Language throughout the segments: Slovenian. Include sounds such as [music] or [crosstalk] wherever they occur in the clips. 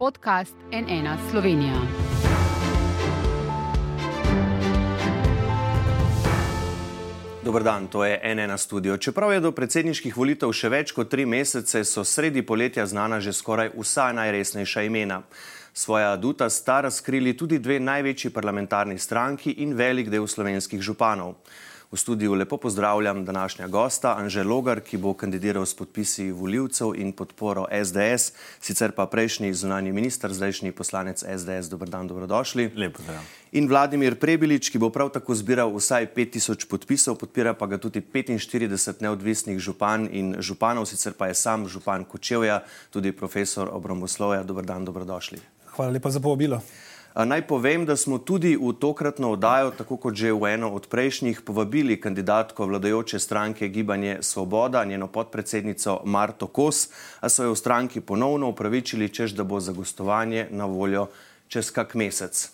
podcast NN Slovenija. Dober dan, to je NN studio. Čeprav je do predsedniških volitev še več kot tri mesece, so sredi poletja znana že skoraj vsa najresnejša imena. Svoja aduta sta razkrili tudi dve največji parlamentarni stranki in velik del slovenskih županov. V studiu lepo pozdravljam današnja gosta, Anže Logar, ki bo kandidiral s podpisi voljivcev in podporo SDS, sicer pa prejšnji zunani minister, zdajšnji poslanec SDS. Dobr dan, dobrodošli. Lepo zdrav. In Vladimir Prebilič, ki bo prav tako zbiral vsaj 5000 podpisov, podpira pa ga tudi 45 neodvisnih župan in županov, sicer pa je sam župan Kočevja, tudi profesor obramboslovja. Dobr dan, dobrodošli. Hvala lepa za povabilo. Naj povem, da smo tudi v tokratno oddajo, tako kot že v eno od prejšnjih, povabili kandidatko vladajoče stranke Gibanje Svoboda, njeno podpredsednico Marto Kos, a so jo v stranki ponovno upravičili, čež da bo za gostovanje na voljo čez kak mesec.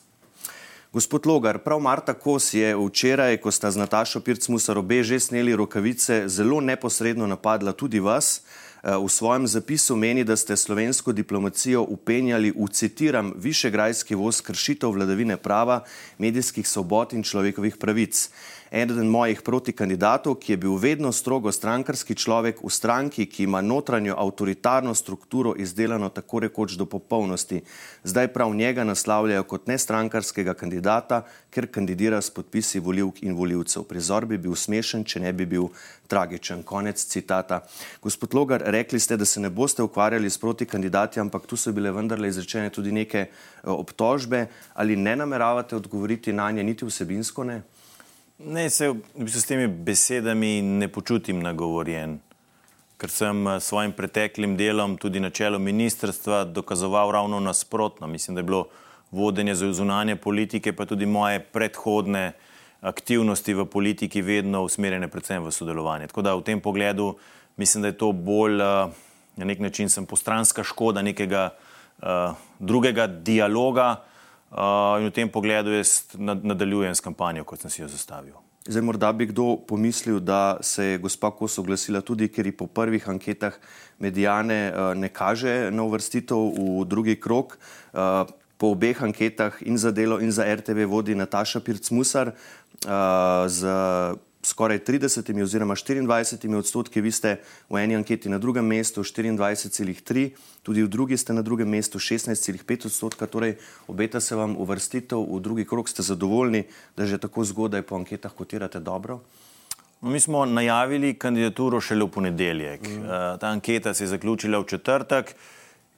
Gospod Logar, prav Marta Kos je včeraj, ko sta z Natašo Pircmusar obe že sneli rokavice, zelo neposredno napadla tudi vas. V svojem zapisu meni, da ste slovensko diplomacijo upenjali v, citiram, višegrajski voz kršitev vladavine prava, medijskih svobod in človekovih pravic. Eden mojih protikandidatov, ki je bil vedno strogo strankarski človek v stranki, ki ima notranjo avtoritarno strukturo izdelano tako rekoč do popolnosti, zdaj prav njega naslavljajo kot nestrankarskega kandidata, ker kandidira s podpisi voljivk in voljivcev. Prizor bi bil smešen, če ne bi bil tragičen. Konec citata. Gospod Logar, rekli ste, da se ne boste ukvarjali s protikandidati, ampak tu so bile vendarle izrečene tudi neke obtožbe. Ali ne nameravate odgovoriti na nje, niti vsebinsko ne? Ne, se v bistvu s temi besedami ne počutim nagovorjen, ker sem s svojim preteklim delom tudi na čelu ministrstva dokazoval ravno nasprotno. Mislim, da je bilo vodenje zunanje politike, pa tudi moje predhodne aktivnosti v politiki vedno usmerjene predvsem v sodelovanje. Tako da v tem pogledu mislim, da je to bolj na nek način sem postranska škoda nekega uh, drugega dialoga. Uh, in v tem pogledu jaz nadaljujem s kampanjo, kot sem si jo zastavil. Zdaj, morda bi kdo pomislil, da se je gospa Kos oglasila tudi, ker ji po prvih anketah medijane uh, ne kaže na uvrstitev v drugi krok. Uh, po obeh anketah in za delo in za RTV vodi Nataša Pircmusar uh, z skoraj 30 oziroma 24 odstotki, vi ste v eni anketi na drugem mestu 24,3, tudi v drugi ste na drugem mestu 16,5 odstotka, torej obeta se vam uvrstitev v drugi krok, ste zadovoljni, da že tako zgodaj po anketah kotirate dobro? No, mi smo najavili kandidaturo šele v ponedeljek. Mm. Uh, ta anketa se je zaključila v četrtek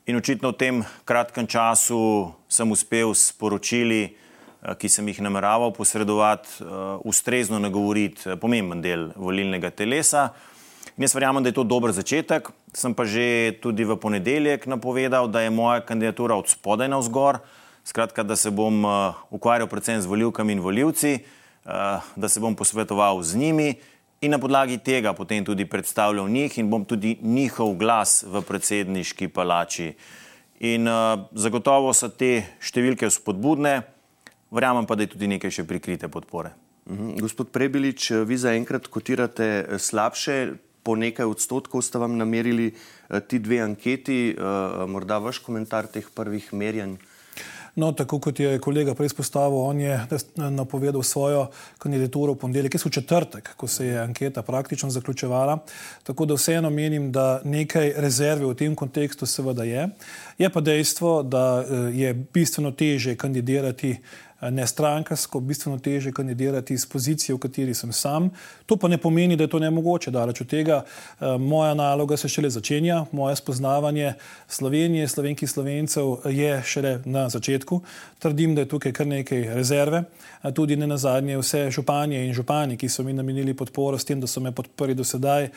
in očitno v tem kratkem času sem uspel sporočiti, Eh, ki sem jih nameraval posredovati, eh, ustrezno nagovoriti eh, pomemben del volilnega telesa. In jaz verjamem, da je to dober začetek. Sem pa že tudi v ponedeljek napovedal, da je moja kandidatura od spodaj na vzgor, skratka, da se bom ukvarjal predvsem z voljivkami in voljivci, da se bom posvetoval z njimi in na podlagi tega potem tudi predstavljal njih in bom tudi njihov glas v predsedniški palači. In zagotovo so te številke spodbudne verjamem pa, da je tudi nekaj še prikrite podpore. Mhm. Gospod Prebilič, vi zaenkrat kotirate eh, slabše, po nekaj odstotkov ste vam namerili eh, ti dve anketi, eh, morda vaš komentar teh prvih merjanj. No, tako kot je kolega prej izpostavil, on je napovedal svojo kandidaturo v ponedeljek, ki so v četrtek, ko se je anketa praktično zaključevala. Tako da vseeno menim, da nekaj rezerve v tem kontekstu seveda je. Je pa dejstvo, da je bistveno teže kandidirati ne strankarsko, bistveno teže kandidirati iz pozicije, v kateri sem sam. To pa ne pomeni, da je to nemogoče. Daleč od tega, eh, moja naloga se šele začenja, moje spoznavanje Slovenije, slovenki slovencev je šele na začetku. Trdim, da je tukaj kar nekaj rezerve. Tudi ne na zadnje vse županje in župani, ki so mi namenili podporo s tem, da so me podprli do sedaj, eh,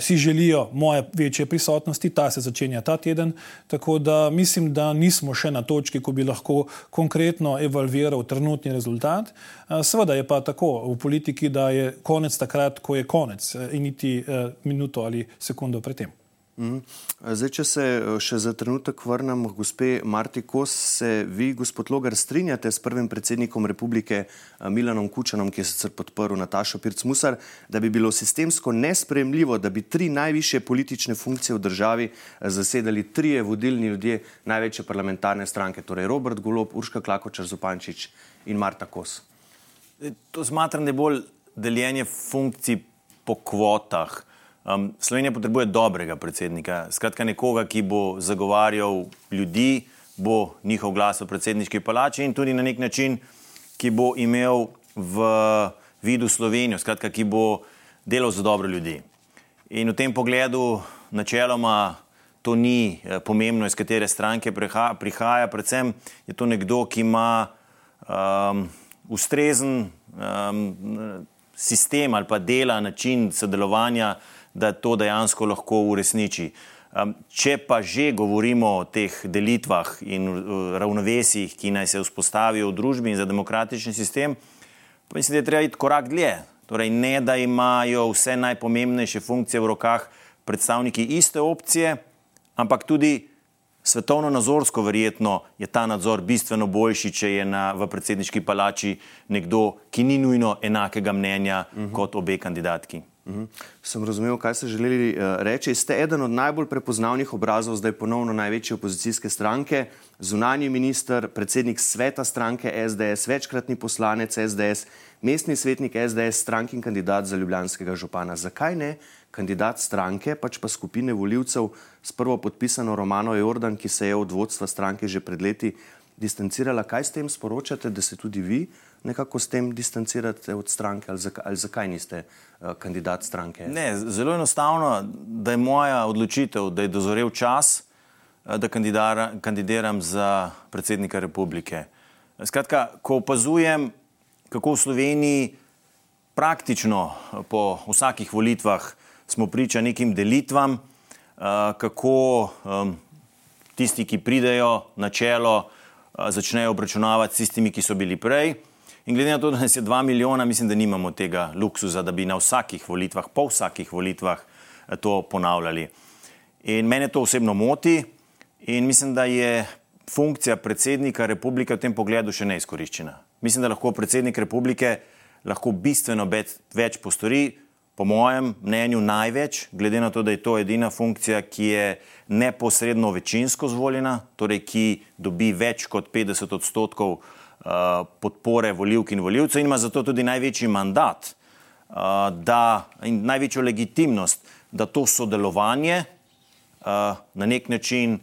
si želijo moje večje prisotnosti. Ta se začenja ta teden. Tako da mislim, da nismo še na točki, ko bi lahko konkretno evalvirali evalviral trenutni rezultat. Seveda je pa tako v politiki, da je konec takrat, ko je konec in niti minuto ali sekundo predtem. Mm. Zdaj, če se eh, še za trenutek vrnem gospe Marti Kos, se vi, gospod Logar, strinjate s prvim predsednikom republike eh, Milanom Kučanom, ki je sicer podprl Natašo Pirc-Musar, da bi bilo sistemsko nespremljivo, da bi tri najviše politične funkcije v državi eh, zasedali trije vodilni ljudje največje parlamentarne stranke, torej Robert Golob, Urška Klakočar Zupančič in Marta Kos. To smatram, da je bolj deljenje funkcij po kvotah. Um, Slovenija potrebuje dobrega predsednika, skratka nekoga, ki bo zagovarjal ljudi, bo njihov glas v predsedniški palači in tudi na nek način, ki bo imel v vidu Slovenijo, skratka, ki bo delal za dobro ljudi. In v tem pogledu načeloma to ni eh, pomembno, iz katere stranke prihaja, predvsem je to nekdo, ki ima um, ustrezen um, sistem ali pa dela, način sodelovanja da to dejansko lahko uresniči. Če pa že govorimo o teh delitvah in ravnovesjih, ki naj se vzpostavijo v družbi in za demokratični sistem, pa mislim, da je treba iti korak dlje. Torej, ne da imajo vse najpomembnejše funkcije v rokah predstavniki iste opcije, ampak tudi svetovno-nazorsko verjetno je ta nadzor bistveno boljši, če je na, v predsedniški palači nekdo, ki ni nujno enakega mnenja uh -huh. kot obe kandidatki. Mhm. Sem razumel, kaj ste želeli uh, reči. Ste eden od najbolj prepoznavnih obrazov zdaj ponovno največje opozicijske stranke, zunanji minister, predsednik sveta stranke SDS, večkratni poslanec SDS, mestni svetnik SDS, strank in kandidat za ljubljanskega župana. Zakaj ne kandidat stranke, pač pa skupine voljivcev s prvo podpisano Romano Jordan, ki se je od vodstva stranke že pred leti distancirala? Kaj s tem sporočate, da se tudi vi nekako s tem distancirate od stranke ali zakaj, ali zakaj niste uh, kandidat stranke? Ne, zelo enostavno, da je moja odločitev, da je dozorel čas, uh, da kandidiram za predsednika republike. Skratka, ko opazujem, kako v Sloveniji praktično eh, po vsakih volitvah smo priča nekim delitvam, kako tisti, ki pridejo na čelo, začnejo obračunavati s tistimi, ki so bili prej. In glede na to, da nas je dva milijona, mislim, da nimamo tega luksuza, da bi na vsakih volitvah, po vsakih volitvah eh, to ponavljali. In mene to osebno moti in mislim, da je funkcija predsednika republike v tem pogledu še neizkoriščena. Mislim, da lahko predsednik republike lahko bistveno več postori, po mojem mnenju največ, glede na to, da je to edina funkcija, ki je neposredno večinsko zvoljena, torej ki dobi več kot 50 odstotkov Eh, podpore voljivk in voljivcev in ima zato tudi največji mandat eh, da, in največjo legitimnost, da to sodelovanje eh, na nek način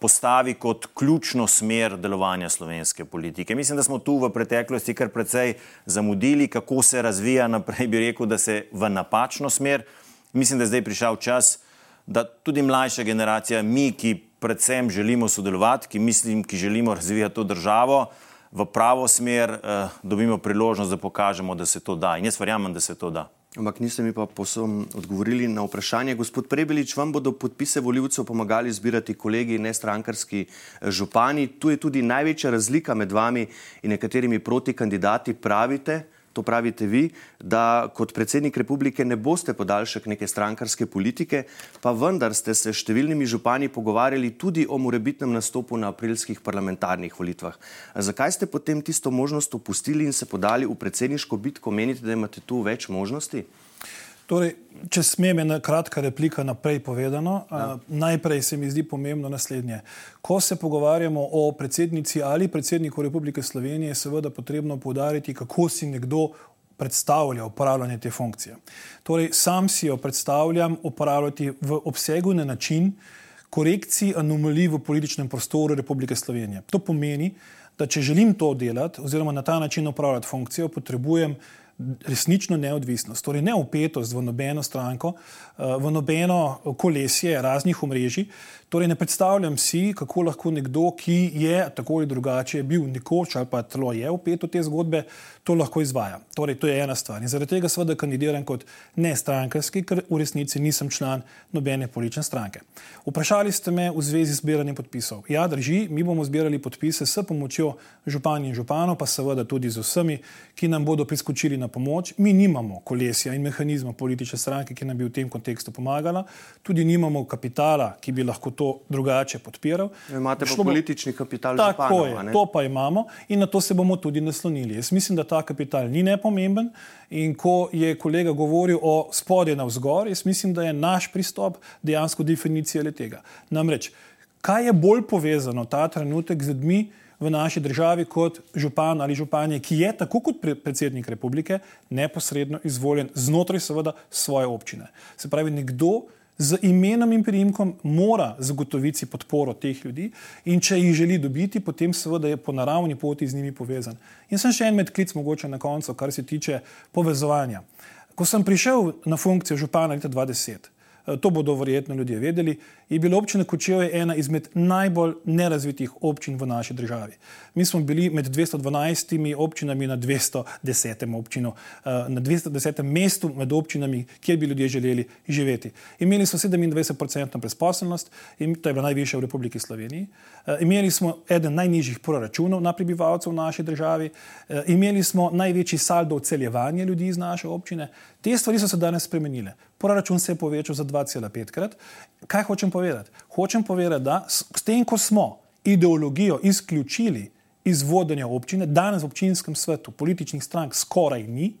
postavi kot ključno smer delovanja slovenske politike. Mislim, da smo tu v preteklosti kar precej zamudili, kako se razvija [laughs] naprej, bi rekel, da se v napačno smer. Mislim, da je zdaj prišel čas, da tudi mlajša generacija, mi, ki predvsem želimo sodelovati, ki mislim, ki želimo razvijati to državo, uh, v pravo smer, eh, dobimo priložnost, da pokažemo, da se to da. In jaz verjamem, da se to da. Ampak niste mi pa posebno odgovorili na vprašanje. Gospod Prebelič, vam bodo podpise voljivcev pomagali zbirati kolegi, ne strankarski eh, župani. Tu je tudi največja razlika med vami in nekaterimi proti kandidati. Pravite, to pravite vi, da kot predsednik republike ne boste podaljšek neke strankarske politike, pa vendar ste se številnimi župani pogovarjali tudi o morebitnem nastopu na aprilskih parlamentarnih volitvah. Zakaj ste potem tisto možnost opustili in se podali v predsedniško bitko? Menite, da imate tu več možnosti? Torej, če smem ena kratka replika naprej povedano, ja. najprej se mi zdi pomembno naslednje. Ko se pogovarjamo o predsednici ali predsedniku Republike Slovenije, je seveda potrebno povdariti, kako si nekdo predstavlja upravljanje te funkcije. Torej, sam si jo predstavljam upravljati v obsegu na način korekcij anomalij v političnem prostoru Republike Slovenije. To pomeni, da če želim to delati oziroma na ta način upravljati funkcijo, potrebujem resnično neodvisnost, torej ne upetost v nobeno stranko, eh, v nobeno kolesje raznih omrežij. Torej, ne predstavljam si, kako lahko nekdo, ki je tako ali drugače bil nekoč ali pa telo je upet v te zgodbe, to lahko izvaja. Torej, to je ena stvar. In zaradi tega seveda kandidiram kot ne strankarski, ker v resnici nisem član nobene politične stranke. Vprašali ste me v zvezi z zbiranjem podpisov. Ja, drži, mi bomo zbirali podpise s pomočjo županj in županov, pa seveda tudi z vsemi, ki nam bodo priskočili na pomoč. Mi nimamo kolesja in mehanizma politične stranke, ki nam bi v tem kontekstu pomagala, tudi nimamo kapitala, ki bi lahko to drugače podpiral. Imate pa politični kapital, tako županov, je, to pa imamo in na to se bomo tudi naslonili. Jaz mislim, da ta kapital ni nepomemben in ko je kolega govoril o spodje na vzgor, jaz mislim, da je naš pristop dejansko definicija le tega. Namreč, kaj je bolj povezano ta trenutek z ljudmi, v naši državi kot župan ali županje, ki je tako kot predsednik republike neposredno izvoljen znotraj seveda svoje občine. Se pravi, nekdo z imenom in priimkom mora zagotoviti podporo teh ljudi in če jih želi dobiti, potem seveda je po naravni poti z njimi povezan. In sem še en medklic mogoče na koncu, kar se tiče povezovanja. Ko sem prišel na funkcijo župana leta 2010, Eh, to bodo verjetno ljudje vedeli, je bila občina Kočevje ena izmed najbolj nerazvitih občin v naši državi. Mi smo bili med 212 občinami na 210. občino, eh, na 210. mestu med občinami, kjer bi ljudje želeli živeti. Imeli smo 27% brezposelnost to je bila najvišja v Republiki Sloveniji. Eh, imeli smo eden najnižjih proračunov na prebivalcev v naši državi, imeli smo največji saldo odseljevanja ljudi iz naše občine. Te stvari so se danes spremenile. Proračun se je povečal za 2,5 krat. Kaj hočem povedati? Hočem povedati, da s tem, ko smo ideologijo izključili iz vodenja občine, danes v občinskem svetu političnih strank skoraj ni,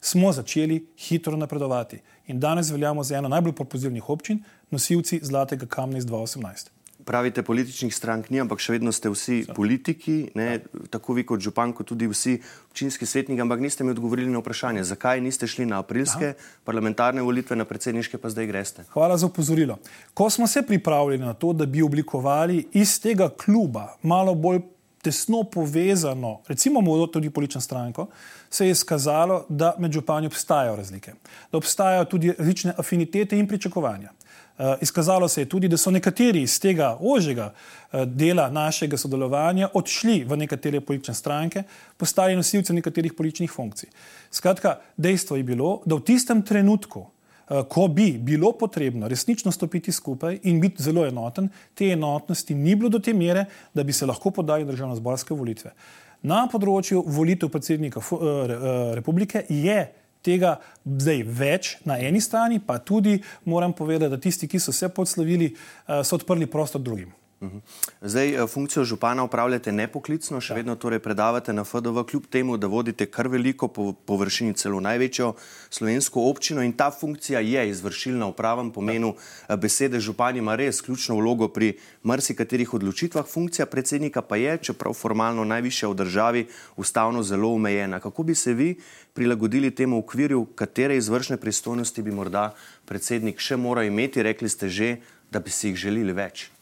smo začeli hitro napredovati. In danes veljamo za eno najbolj propozivnih občin, nosilci Zlatega kamna iz 2018 pravite, političnih strank ni, ampak še vedno ste vsi so. politiki, ne, tako vi kot župan, kot tudi vsi občinski svetniki, ampak niste mi odgovorili na vprašanje, zakaj niste šli na aprilske Aha. parlamentarne volitve, na predsedniške, pa zdaj greste. Hvala za upozorilo. Ko smo se pripravili na to, da bi oblikovali iz tega kluba malo bolj tesno povezano, recimo tudi politično stranko, se je izkazalo, da med župani obstajajo razlike, da obstajajo tudi različne afinitete in pričakovanja. Eh, izkazalo se je tudi, da so nekateri iz tega ožjega eh, dela našega sodelovanja odšli v nekatere politične stranke, postali nosilci nekaterih političnih funkcij. Skratka, dejstvo je bilo, da v tistem trenutku, eh, ko bi bilo potrebno resnično stopiti skupaj in biti zelo enoten, te enotnosti ni bilo do te mere, da bi se lahko podali državno-zborske volitve. Na področju volitev predsednika republike je tega zdaj več na eni strani, pa tudi moram povedati, da tisti, ki so se podslavili, eh, so odprli prostor drugim. Mhm. Zdaj, eh, funkcijo župana upravljate nepoklicno, še ja. vedno torej predavate na FDV, kljub temu, da vodite kar veliko po površini, celo največjo slovensko občino in ta funkcija je izvršilna v pravem pomenu ja. besede. Župan ima res ključno vlogo pri marsikaterih odločitvah, funkcija predsednika pa je, čeprav formalno najvišja v državi, ustavno zelo omejena. Kako bi se vi prilagodili temu okvirju, katere izvršne pristojnosti bi morda predsednik še moral imeti, rekli ste že, da bi si jih želeli več.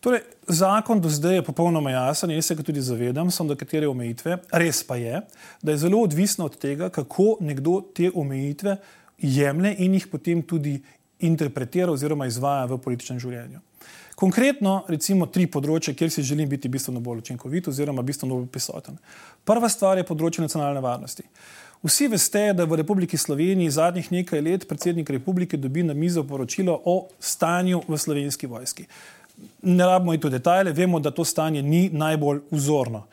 Torej, zakon do zdaj je popolnoma jasen, jaz se ga tudi zavedam, so nekatere omejitve. Res pa je, da je zelo odvisno od tega, kako nekdo te omejitve jemlje in jih potem tudi interpretira oziroma izvaja v političnem življenju. Konkretno, recimo, tri področje, kjer si želim biti bistveno bolj učinkovit oziroma bistveno bolj prisoten. Prva stvar je področje nacionalne varnosti. Vsi veste, da v Republiki Sloveniji zadnjih nekaj let predsednik republike dobi na mizo poročilo o stanju v slovenski vojski. Ne rabimo iti v detajle, vemo, da to stanje ni najbolj vzorno.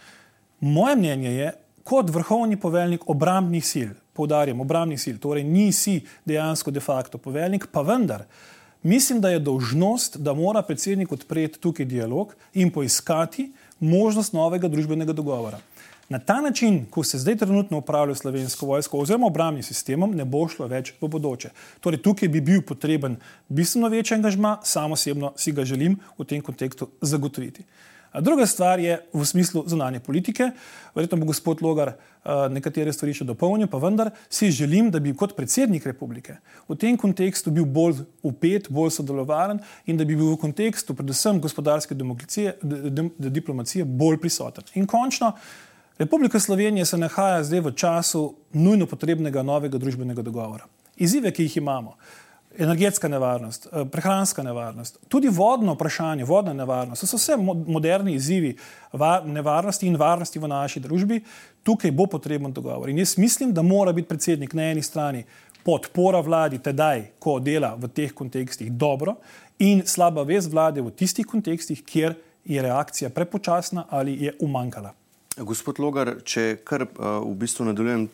Moje mnenje je, kot vrhovni poveljnik obrambnih sil, poudarjam, obrambnih sil, torej nisi dejansko de facto poveljnik, pa vendar, mislim, da je dolžnost, da mora predsednik odpreti tukaj dialog in poiskati možnost novega družbenega dogovora. Na ta način, ko se zdaj trenutno upravlja slovensko vojsko oziroma obrambnim sistemom, ne bo šlo več v bodoče. Torej, tukaj bi bil potreben bistveno večji angažma, samo osebno si ga želim v tem kontekstu zagotoviti. Druga stvar je v smislu zunanje politike. Verjetno bo gospod Logar nekatere stvari še dopolnil, pa vendar si želim, da bi kot predsednik republike v tem kontekstu bil bolj upet, bolj sodelovaren in da bi bil v kontekstu predvsem gospodarske diplomacije bolj prisoten. In končno, Republika Slovenija se nahaja zdaj v času nujno potrebnega novega družbenega dogovora. Izive, ki jih imamo. energetska nevarnost, eh, prehranska nevarnost, tudi vodno vprašanje, vodna nevarnost. To so vse moderni izzivi nevarnosti in varnosti v naši družbi. Tukaj bo potreben dogovor. In jaz mislim, da mora biti predsednik na eni strani podpora vladi, tedaj, ko dela v teh kontekstih dobro, in slaba vest vlade v tistih kontekstih, kjer je reakcija prepočasna ali je umankala. Gospod Logar, če kar uh, v bistvu nadaljujem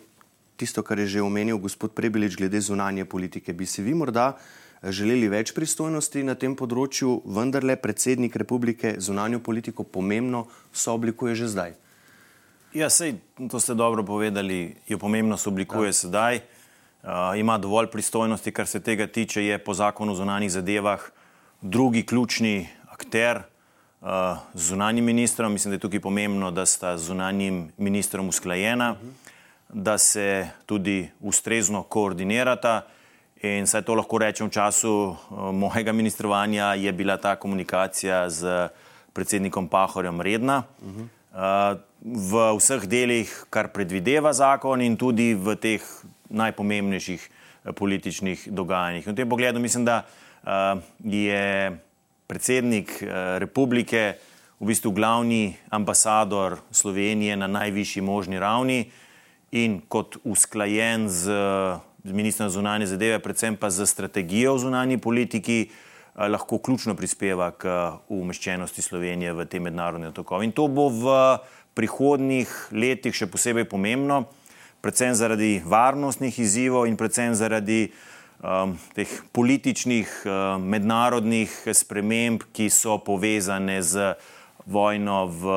tisto, kar je že omenil gospod Prebilič glede zunanje politike, bi si vi morda eh, želeli več pristojnosti na tem področju, vendarle predsednik republike zunanjo politiko pomembno sooblikuje že zdaj? Ja, sej, to ste dobro povedali, jo pomembno sooblikuje ja. sedaj. Uh, ima dovolj pristojnosti, kar se tega tiče, je po zakonu o zunanjih zadevah drugi ključni akter zunanjim ministrom. Mislim, da je tukaj pomembno, da sta zunanjim ministrom usklajena, da se tudi ustrezno koordinirata. In saj to lahko rečem, v času mojega ministrovanja je bila ta komunikacija z predsednikom Pahorjem redna. V vseh delih, kar predvideva zakon, in tudi v teh najpomembnejših političnih dogajanjih. In v tem pogledu mislim, da je predsednik eh, republike, v bistvu glavni ambasador Slovenije na najvišji možni ravni in kot usklajen z, ministrom zunanje zadeve, predvsem pa z strategijo v zunanji politiki, eh, lahko ključno prispeva k umeščenosti Slovenije v te mednarodne tokove. In to bo v prihodnih letih še posebej pomembno, predvsem zaradi varnostnih izzivov in predvsem zaradi um, teh političnih, uh, mednarodnih sprememb, ki so povezane z vojno v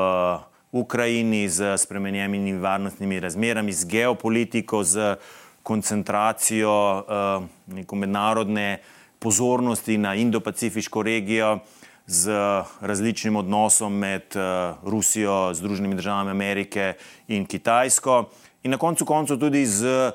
Ukrajini, z spremenjenimi varnostnimi razmerami, z geopolitiko, z koncentracijo uh, mednarodne pozornosti na Indo-Pacifiško regijo, z različnim odnosom med uh, Rusijo, Združenimi državami Amerike in Kitajsko, in na koncu koncev tudi z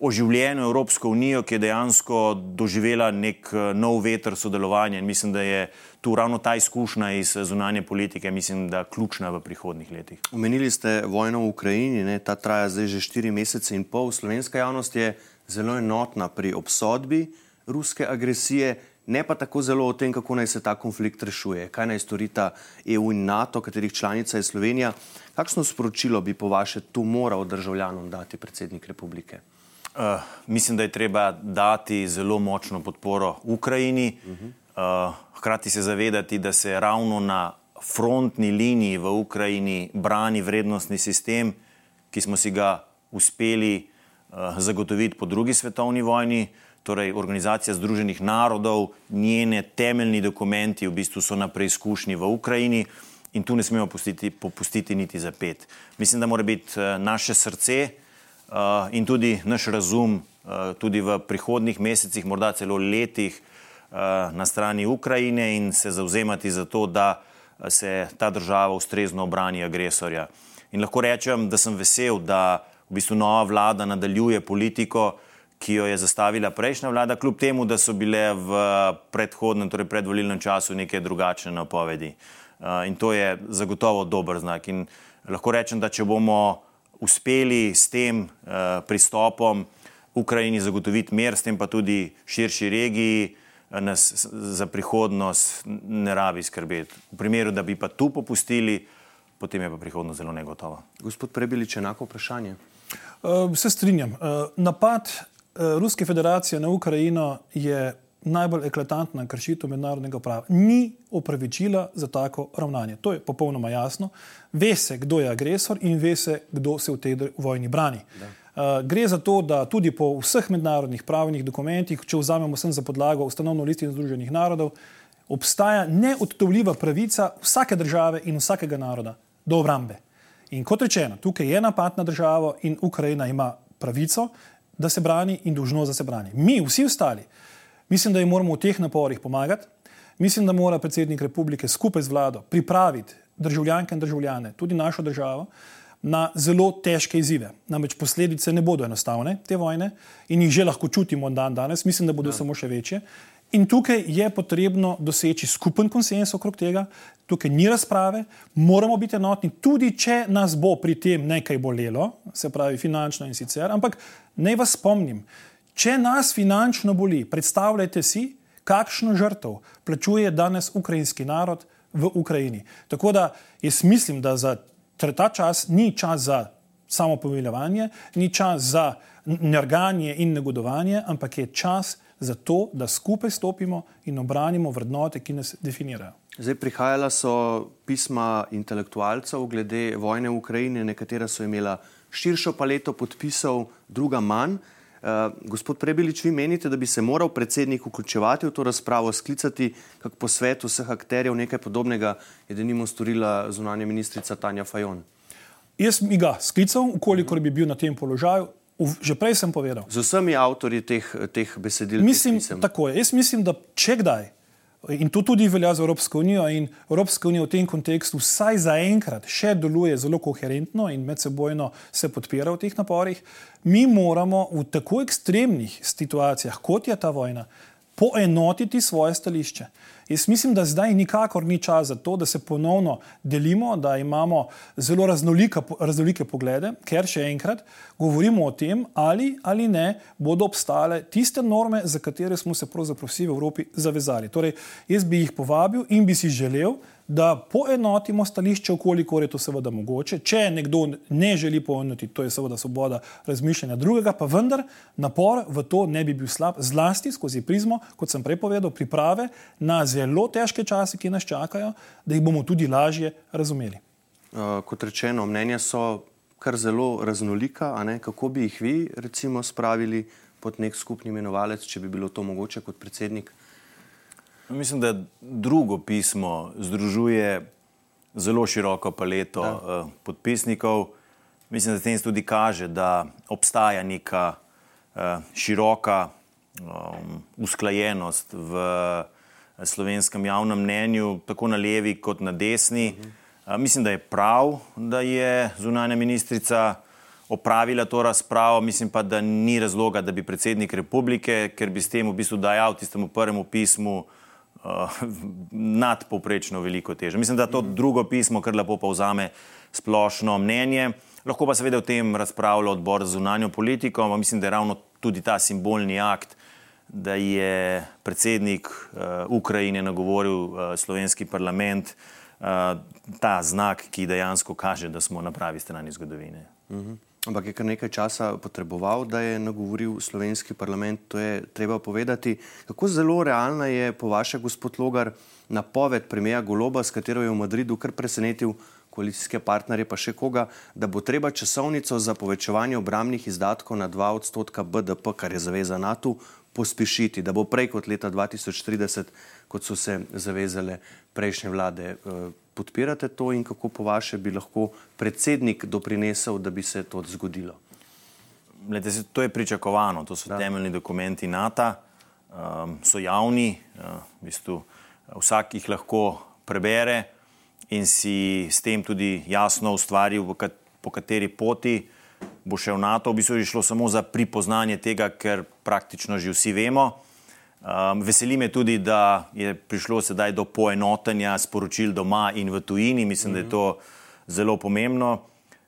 oživljeno Evropsko unijo, ki je dejansko doživela nek eh, nov veter sodelovanja. In mislim, da je tu ravno ta izkušnja iz eh, zunanje politike, mislim, da ključna v prihodnih letih. Omenili ste vojno v Ukrajini, ne? ta traja zdaj že štiri mesece in pol. Slovenska javnost je zelo enotna pri obsodbi ruske agresije. Ne pa tako zelo o tem, kako naj se ta konflikt rešuje, kaj naj storita EU in NATO, katerih članica je Slovenija. Kakšno sporočilo bi po vaše tu moral državljanom dati predsednik republike? Uh, mislim, da je treba dati zelo močno podporo Ukrajini, uh, hkrati se zavedati, da se ravno na frontni liniji v Ukrajini brani vrednostni sistem, ki smo si ga uspeli uh, zagotoviti po drugi svetovni vojni. Torej, Organizacija Združenih narodov, njene temeljni dokumenti v bistvu so na preizkušnji v Ukrajini in tu ne smemo popustiti, popustiti niti za pet. Mislim, da mora biti naše srce, uh, in tudi naš razum, uh, tudi v prihodnih mesecih, morda celo letih, uh, na strani Ukrajine in se zauzemati za to, da se ta država ustrezno obrani agresorja. In lahko rečem, da sem vesel, da v bistvu nova vlada nadaljuje politiko, ki jo je zastavila prejšnja vlada, kljub temu, da so bile v predhodnem, torej predvolilnem času neke drugačne napovedi. In to je zagotovo dober znak. In lahko rečem, da če bomo uspeli s tem uh, pristopom Ukrajini zagotoviti mir, s tem pa tudi širši regiji, uh, nas za prihodnost ne rabi skrbeti. V primeru, da bi pa tu popustili, potem je pa prihodnost zelo negotova. Gospod Prebilič, enako vprašanje. Uh, se strinjam. Uh, napad uh, Ruske federacije na Ukrajino je najbolj eklatantna kršitev mednarodnega prava. Ni opravičila za tako ravnanje. To je popolnoma jasno. Ve se, kdo je agresor in ve se, kdo se v tej vojni brani. Uh, gre za to, da tudi po vseh mednarodnih pravnih dokumentih, če vzamemo sem za podlago ustanovno listino Združenih narodov, obstaja neodtoljiva pravica vsake države in vsakega naroda do obrambe. In kot rečeno, tukaj je napad na državo in Ukrajina ima pravico, da se brani in dožnost, da se brani. Mi, vsi ostali, uh, Mislim, da jim moramo v teh naporih pomagati. Mislim, da mora predsednik republike skupaj z vlado pripraviti državljanke in državljane, tudi našo državo, na zelo težke izzive. Namreč posledice ne bodo enostavne te vojne in jih že lahko čutimo dan danes, mislim, da bodo ja. samo še večje. In tukaj je potrebno doseči skupen konsens okrog tega, tukaj ni razprave, moramo biti enotni, tudi če nas bo pri tem nekaj bolelo, se pravi finančno in sicer. Ampak naj vas spomnim, Če nas finančno boli, predstavljajte si, kakšno žrtev plačuje danes ukrajinski narod v Ukrajini. Tako da jaz mislim, da za ta čas ni čas za samo pomiljevanje, ni čas za nerganje in negodovanje, ampak je čas za to, da skupaj stopimo in obranimo vrednote, ki nas definirajo. Zdaj prihajala so pisma intelektualcev glede vojne v Ukrajini, nekatera so imela širšo paleto podpisov, druga manj. Uh, gospod Prebelič, vi menite, da bi se moral predsednik vključevati v to razpravo, sklicati kak posvet vseh akterjev, nekaj podobnega je denimo storila zunanja ministrica Tanja Fajon? Jaz bi ga sklical, ukolikor bi bil na tem položaju. Že prej sem povedal. Z vsemi avtorji teh, teh besedil. Mislim, tako je. Jaz mislim, da če kdaj, in to tudi velja za Evropsko unijo, in Evropska unija v tem kontekstu vsaj zaenkrat še deluje zelo koherentno in medsebojno se podpira v teh naporih, mi moramo v tako ekstremnih situacijah, kot je ta vojna, poenotiti svoje stališče. Jaz mislim, da zdaj nikakor ni čas za to, da se ponovno delimo, da imamo zelo raznolika, raznolike poglede, ker še enkrat govorimo o tem, ali ali ne bodo obstale tiste norme, za katere smo se pravzaprav vsi v Evropi zavezali. Torej, jaz bi jih povabil in bi si želel, da poenotimo stališče, koliko je to seveda mogoče. Če nekdo ne želi poenotiti, to je seveda svoboda razmišljanja drugega, pa vendar napor v to ne bi bil slab, zlasti skozi prizmo, kot sem prej povedal, priprave na zelo težke čase, ki nas čakajo, da jih bomo tudi lažje razumeli. Uh, kot rečeno, mnenja so kar zelo raznolika. Kako bi jih vi, recimo, spravili pod nek skupni imenovalec, če bi bilo to mogoče kot predsednik? Mislim, da drugo pismo združuje zelo široko paleto uh, podpisnikov. Mislim, da tem tudi kaže, da obstaja neka uh, široka um, usklajenost v slovenskem javnem mnenju, tako na levi kot na desni. Uh, mislim, da je prav, da je zunanja ministrica opravila to razpravo. Mislim pa, da ni razloga, da bi predsednik republike, ker bi s tem v bistvu dajal tistemu prvemu pismu uh, nadpoprečno veliko teže. Mislim, da to drugo pismo kar lepo povzame splošno mnenje. Lahko pa seveda o tem razpravlja odbor za zunanjo politiko, ampak mislim, da je ravno tudi ta simbolni akt, da je predsednik uh, Ukrajine nagovoril uh, slovenski parlament, uh, ta znak, ki dejansko kaže, da smo na pravi strani zgodovine. Uh mhm. -huh. Ampak je kar nekaj časa potreboval, da je nagovoril slovenski parlament. To je treba povedati. Kako zelo realna je, po vašem, gospod Logar, napoved premija Goloba, s katero je v Madridu kar presenetil koalicijske partnerje, pa še koga, da bo treba časovnico za povečevanje obramnih izdatkov na 2 odstotka BDP, kar je zaveza NATO, pospešiti, da bo prej kot leta 2030, kot so se zavezale prejšnje vlade. Eh, podpirate to in kako po vaše bi lahko predsednik doprinesel, da bi se to zgodilo? Lete, to je pričakovano, to so da. temeljni dokumenti NATO, um, so javni, uh, v bistvu, vsak jih lahko prebere in si s tem tudi jasno ustvaril, kat, po kateri poti bo šel NATO. V bistvu je šlo samo za pripoznanje tega, ker praktično že vsi vemo. Um, veseli me tudi, da je prišlo sedaj do poenotenja sporočil doma in v tujini. Mislim, mm -hmm. da je to zelo pomembno.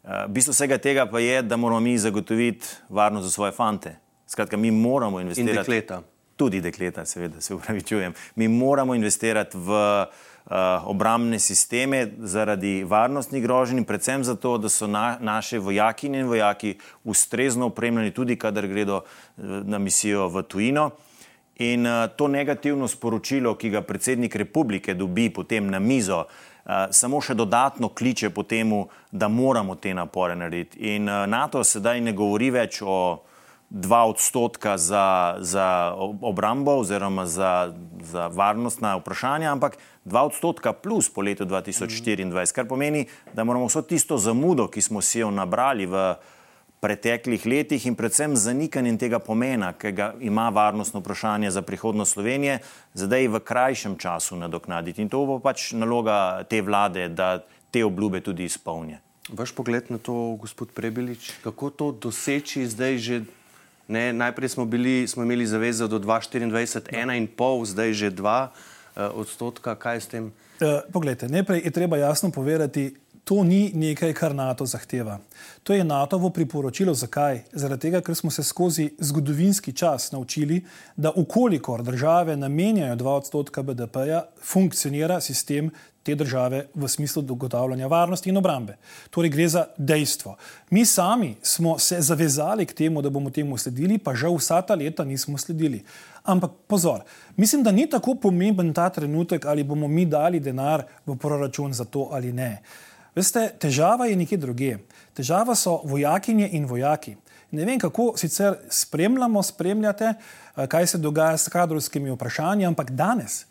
Uh, bistvo vsega tega pa je, da moramo mi zagotoviti varnost za svoje fante. Skratka, mi moramo investirati. In dekleta. Tudi dekleta, seveda, se upravičujem. Mi moramo investirati v uh, obramne sisteme zaradi varnostnih groženj in predvsem zato, da so na, naše vojakinje in vojaki ustrezno opremljeni, tudi kadar gredo uh, na misijo v tujino. In uh, to negativno sporočilo, ki ga predsednik republike dobi potem na mizo, uh, samo še dodatno kliče po tem, da moramo te napore narediti. In uh, NATO sedaj ne govori več o dva odstotka za, za obrambo oziroma za, za varnostna vprašanja, ampak dva odstotka plus po letu 2024, kar pomeni, da moramo vso tisto zamudo, ki smo si jo nabrali v preteklih letih in predvsem zanikanjem tega pomena, ki ga ima varnostno vprašanje za prihodnost Slovenije, zdaj v krajšem času nadoknaditi. In to bo pač naloga te vlade, da te obljube tudi izpolnje. Vaš pogled na to, gospod Prebelič, kako to doseči zdaj že? Ne, najprej smo, bili, smo imeli zaveze do 2024, ena in pol, zdaj že dva uh, odstotka. Kaj s tem? Uh, poglejte, najprej je treba jasno povedati, to ni nekaj, kar NATO zahteva. To je NATO-vo priporočilo. Zakaj? Zaradi tega, ker smo se skozi zgodovinski čas naučili, da ukolikor države namenjajo 2 odstotka BDP-ja, funkcionira sistem te države v smislu dogotavljanja varnosti in obrambe. Torej gre za dejstvo. Mi sami smo se zavezali k temu, da bomo temu sledili, pa žal vsa ta leta nismo sledili. Ampak pozor, mislim, da ni tako pomemben ta trenutek, ali bomo mi dali denar v proračun za to ali ne. Veste, težava je nekje druge. Težava so vojakinje in vojaki. Ne vem, kako sicer spremljamo, spremljate, eh, kaj se dogaja s kadrovskimi vprašanji, ampak danes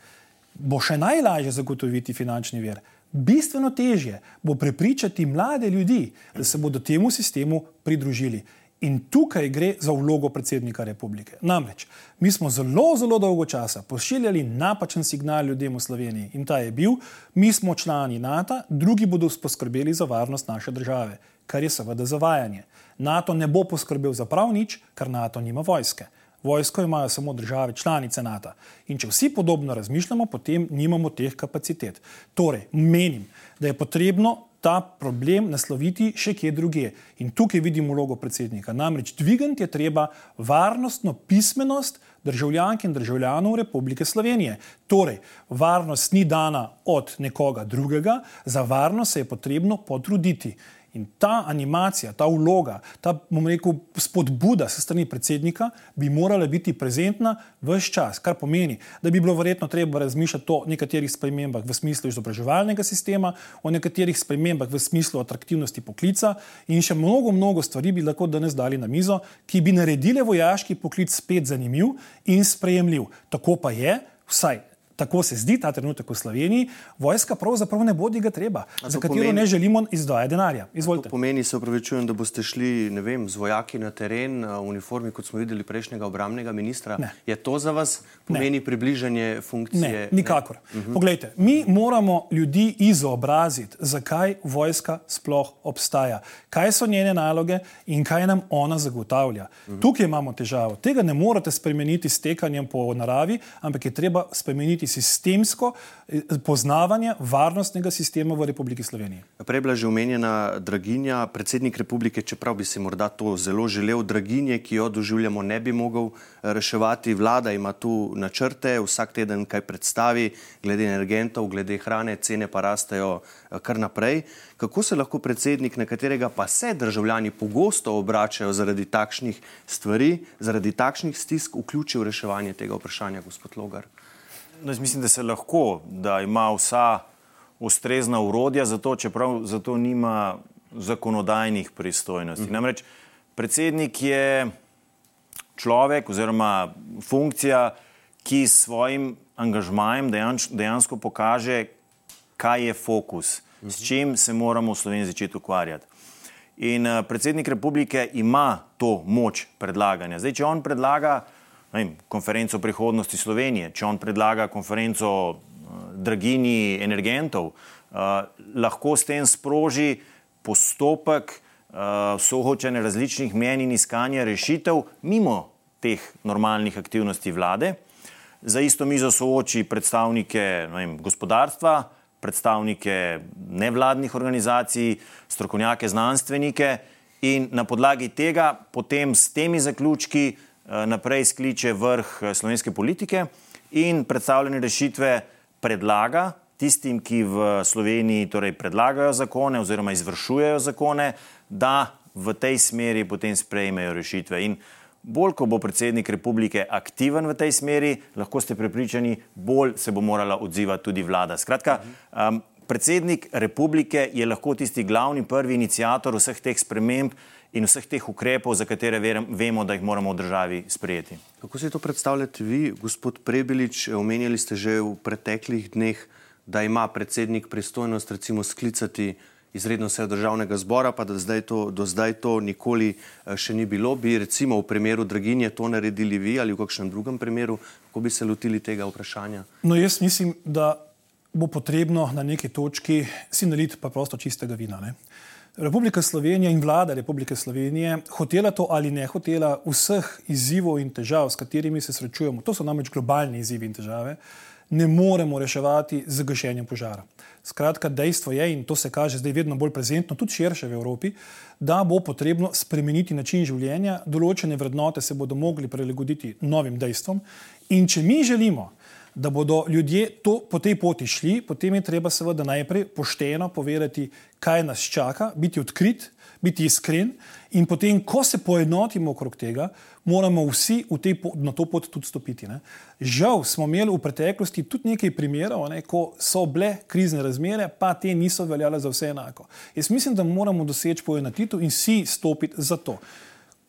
bo še najlažje zagotoviti finančni vir. Bistveno težje bo prepričati mlade ljudi, da se bodo temu sistemu pridružili. In tukaj gre za vlogo predsednika republike. Namreč, mi smo zelo, zelo dolgo časa pošiljali napačen signal ljudem v Sloveniji in ta je bil, mi smo člani NATO, drugi bodo poskrbeli za varnost naše države, kar je seveda zavajanje. NATO ne bo poskrbel za prav nič, ker NATO nima vojske. Vojsko imajo samo države članice NATO. In če vsi podobno razmišljamo, potem nimamo teh kapacitet. Torej, menim, da je potrebno ta problem nasloviti še kje druge. In tukaj vidim vlogo predsednika. Namreč dvigati je treba varnostno pismenost državljank in državljanov Republike Slovenije. Torej, varnost ni dana od nekoga drugega, za varnost se je potrebno potruditi. In ta animacija, ta vloga, ta, bom rekel, spodbuda se strani predsednika bi morala biti prezentna vse čas, kar pomeni, da bi bilo verjetno treba razmišljati o nekaterih spremembah v smislu izobraževalnega sistema, o nekaterih spremembah v smislu atraktivnosti poklica in še mnogo, mnogo stvari bi lahko danes dali na mizo, ki bi naredile vojaški poklic spet zanimiv in sprejemljiv. Tako pa je, vsaj tako se zdi ta trenutek v Sloveniji, vojska pravzaprav ne bodi ga treba, za katero pomeni, ne želimo izdvajati denarja. Izvolite. To pomeni, se upravičujem, da boste šli vem, z vojaki na teren v uniformi, kot smo videli prejšnjega obramnega ministra. Ne. Je to za vas pomeni ne. približanje funkcije? Ne, nikakor. Ne. Uh -huh. Poglejte, mi moramo ljudi izobraziti, zakaj vojska sploh obstaja, kaj so njene naloge in kaj nam ona zagotavlja. Uh -huh. Tukaj imamo težavo. Tega ne morete spremeniti s tekanjem po naravi, ampak je treba spremeniti imeti sistemsko eh, poznavanje varnostnega sistema v Republiki Sloveniji. Prej je bila že omenjena draginja. Predsednik republike, čeprav bi si morda to zelo želel, draginje, ki jo doživljamo, ne bi mogel eh, reševati. Vlada ima tu načrte, vsak teden kaj predstavi, glede energentov, glede hrane, cene pa rastejo eh, kar naprej. Kako se lahko predsednik, na katerega pa se državljani pogosto obračajo zaradi takšnih stvari, zaradi takšnih stisk, vključi v reševanje tega vprašanja, gospod Logar? No, jaz mislim, da se lahko, da ima vsa ustrezna urodja za to, čeprav za to nima zakonodajnih pristojnosti. Mhm. Namreč predsednik je človek oziroma funkcija, ki s svojim angažmajem dejansko pokaže, kaj je fokus, mhm. s čim se moramo v Sloveniji začeti ukvarjati. In uh, predsednik republike ima to moč predlaganja. Zdaj, če on predlaga, vem, konferenco prihodnosti Slovenije, če on predlaga konferenco uh, dragini energentov, uh, lahko s tem sproži postopek uh, soočanja različnih mnen in iskanja rešitev mimo teh normalnih aktivnosti vlade. Za isto mizo sooči predstavnike vem, gospodarstva, predstavnike nevladnih organizacij, strokovnjake, znanstvenike in na podlagi tega potem s temi zaključki Eh, naprej skliče vrh eh, slovenske politike in predstavljene rešitve predlaga tistim, ki v Sloveniji torej predlagajo zakone oziroma izvršujejo zakone, da v tej smeri potem sprejmejo rešitve. In bolj, ko bo predsednik republike aktiven v tej smeri, lahko ste prepričani, bolj se bo morala odzivati tudi vlada. Skratka, um, predsednik republike je lahko tisti glavni prvi inicijator vseh teh sprememb, in vseh teh ukrepov, za katere vemo, da jih moramo v državi sprejeti. Kako si to predstavljate vi, gospod Prebelič? Omenjali ste že v preteklih dneh, da ima predsednik pristojnost recimo sklicati izredno sejo državnega zbora, pa da zdaj to, do zdaj to nikoli eh, še ni bilo. Bi recimo v primeru Draginje to naredili vi ali v kakšnem drugem primeru, kako bi se lotili tega vprašanja? No, jaz mislim, da bo potrebno na neki točki si naliti pa prosto čistega vina. Ne? Republika Slovenija in vlada Republike Slovenije, hotela to ali ne hotela, vseh izzivov in težav, s katerimi se srečujemo, to so namreč globalni izzivi in težave, ne moremo reševati z gašenjem požara. Skratka, dejstvo je, in to se kaže zdaj vedno bolj prezentno, tudi širše v Evropi, da bo potrebno spremeniti način življenja, določene vrednote se bodo mogli prilagoditi novim dejstvom. In če mi želimo, da bodo ljudje to, po tej poti šli, potem je treba seveda najprej pošteno povedati, kaj nas čaka, biti odkrit, biti iskren in potem, ko se poenotimo okrog tega, moramo vsi tej, na to pot tudi stopiti. Ne. Žal smo imeli v preteklosti tudi nekaj primerov, ne, ko so bile krizne razmere, pa te niso veljale za vse enako. Jaz mislim, da moramo doseči poenotitev in vsi stopiti za to.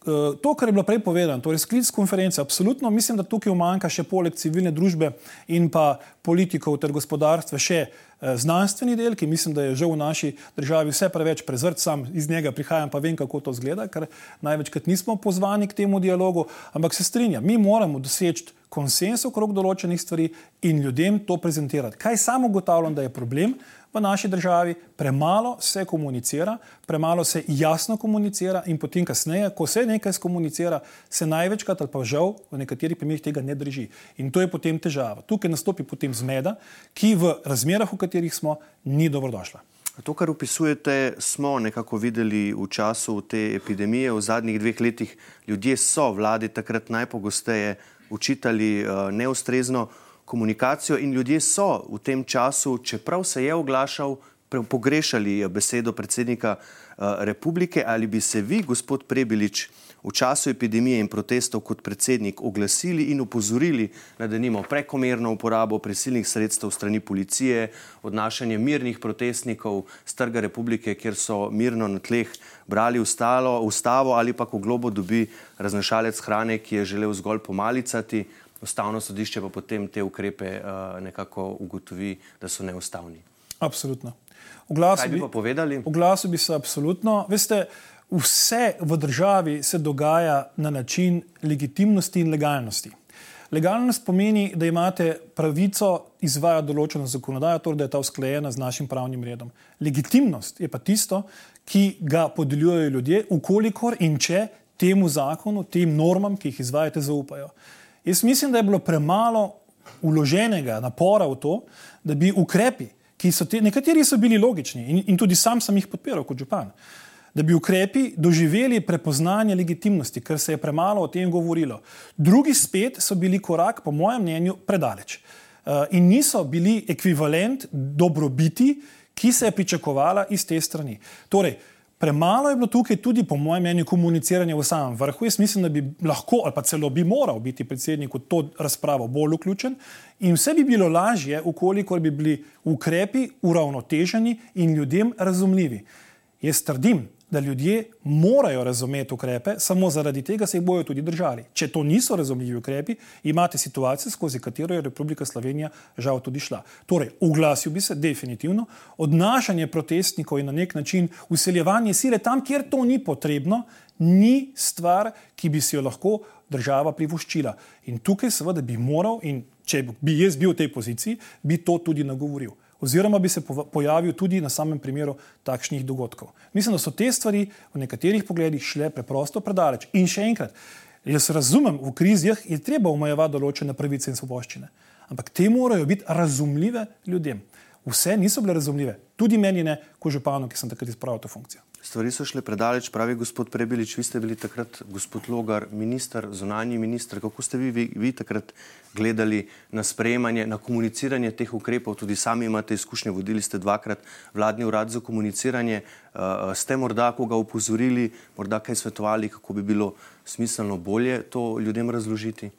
Eh, to, kar je bilo prej povedano, torej sklic konference, absolutno mislim, da tukaj umanka še poleg civilne družbe in pa politikov ter gospodarstva še eh, znanstveni del, ki mislim, da je že v naši državi vse preveč prezrt, sam iz njega prihajam, pa vem, kako to zgleda, ker največkrat nismo pozvani k temu dialogu, ampak se strinjam, mi moramo doseči konsens okrog določenih stvari in ljudem to prezentirati. Kaj samo ugotavljam, da je problem? V naši državi, premalo se komunicira, premalo se jasno komunicira, in potem, kasneje, ko se nekaj skomunicira, se največkrat, ali pa žal, v nekaterih primerih tega ne drži. In to je potem težava. Tukaj nastopi potem zmeda, ki v razmerah, v katerih smo, ni dobrodošla. To, kar opisujete, smo nekako videli v času te epidemije, v zadnjih dveh letih. Ljudje so vladi takrat najpogosteje učitali uh, neustrezno komunikacijo in ljudje so v tem času, čeprav se je oglašal, pogrešali besedo predsednika uh, republike. Ali bi se vi, gospod Prebilič, v času epidemije in protestov kot predsednik oglasili in upozorili na denimo prekomerno uporabo prisilnih sredstev strani policije, odnašanje mirnih protestnikov z trga republike, kjer so mirno na tleh brali ustalo, ustavo ali pa ko globo dobi raznašalec hrane, ki je želel zgolj pomalicati, ustavno sodišče pa potem te ukrepe uh, nekako ugotovi, da so neustavni. Absolutno. Kaj bi pa povedali? V glasu bi se absolutno. Veste, vse v državi se dogaja na način legitimnosti in legalnosti. Legalnost pomeni, da imate pravico izvajati določeno zakonodajo, torej da je ta usklajena z našim pravnim redom. Legitimnost je pa tisto, ki ga podeljujejo ljudje, ukolikor in če temu zakonu, tem normam, ki jih izvajate, zaupajo. Jaz mislim, da je bilo premalo uloženega napora v to, da bi ukrepi, ki so ti, nekateri so bili logični in, in tudi sam sem jih podpiral kot župan, da bi ukrepi doživeli prepoznanje legitimnosti, ker se je premalo o tem govorilo. Drugi spet so bili korak, po mojem mnenju, predaleč uh, in niso bili ekvivalent dobrobiti, ki se je pričakovala iz te strani. Torej, Premalo je bilo tukaj tudi, po mojem mnenju, komuniciranja v samem vrhu. Jaz mislim, da bi lahko ali pa celo bi moral biti predsednik v to razpravo bolj vključen in vse bi bilo lažje, ukolikor bi bili ukrepi uravnoteženi in ljudem razumljivi. Jaz trdim, da ljudje morajo razumeti ukrepe, samo zaradi tega se jih bojo tudi držali. Če to niso razumljivi ukrepi, imate situacijo, skozi katero je Republika Slovenija žal tudi šla. Torej, oglasil bi se definitivno, odnašanje protestnikov in na nek način usiljevanje sile tam, kjer to ni potrebno, ni stvar, ki bi si jo lahko država privoščila. In tukaj seveda bi moral, in če bi jaz bil v tej poziciji, bi to tudi nagovoril oziroma bi se pojavil tudi na samem primeru takšnih dogodkov. Mislim, da so te stvari v nekaterih pogledih šle preprosto predaleč. In še enkrat, jaz razumem, v krizijah je treba omejevati določene pravice in svoboščine, ampak te morajo biti razumljive ljudem. Vse niso bile razumljive, tudi meni ne, kot županu, ki sem takrat izpravil to funkcijo. Stvari so šle predaleč, pravi gospod Prebelič. Vi ste bili takrat, gospod Logar, minister, zunanji minister. Kako ste vi, vi, vi takrat gledali na sprejemanje, na komuniciranje teh ukrepov? Tudi sami imate izkušnje, vodili ste dvakrat vladni urad za komuniciranje. Uh, ste morda koga upozorili, morda kaj svetovali, kako bi bilo smiselno bolje to ljudem razložiti?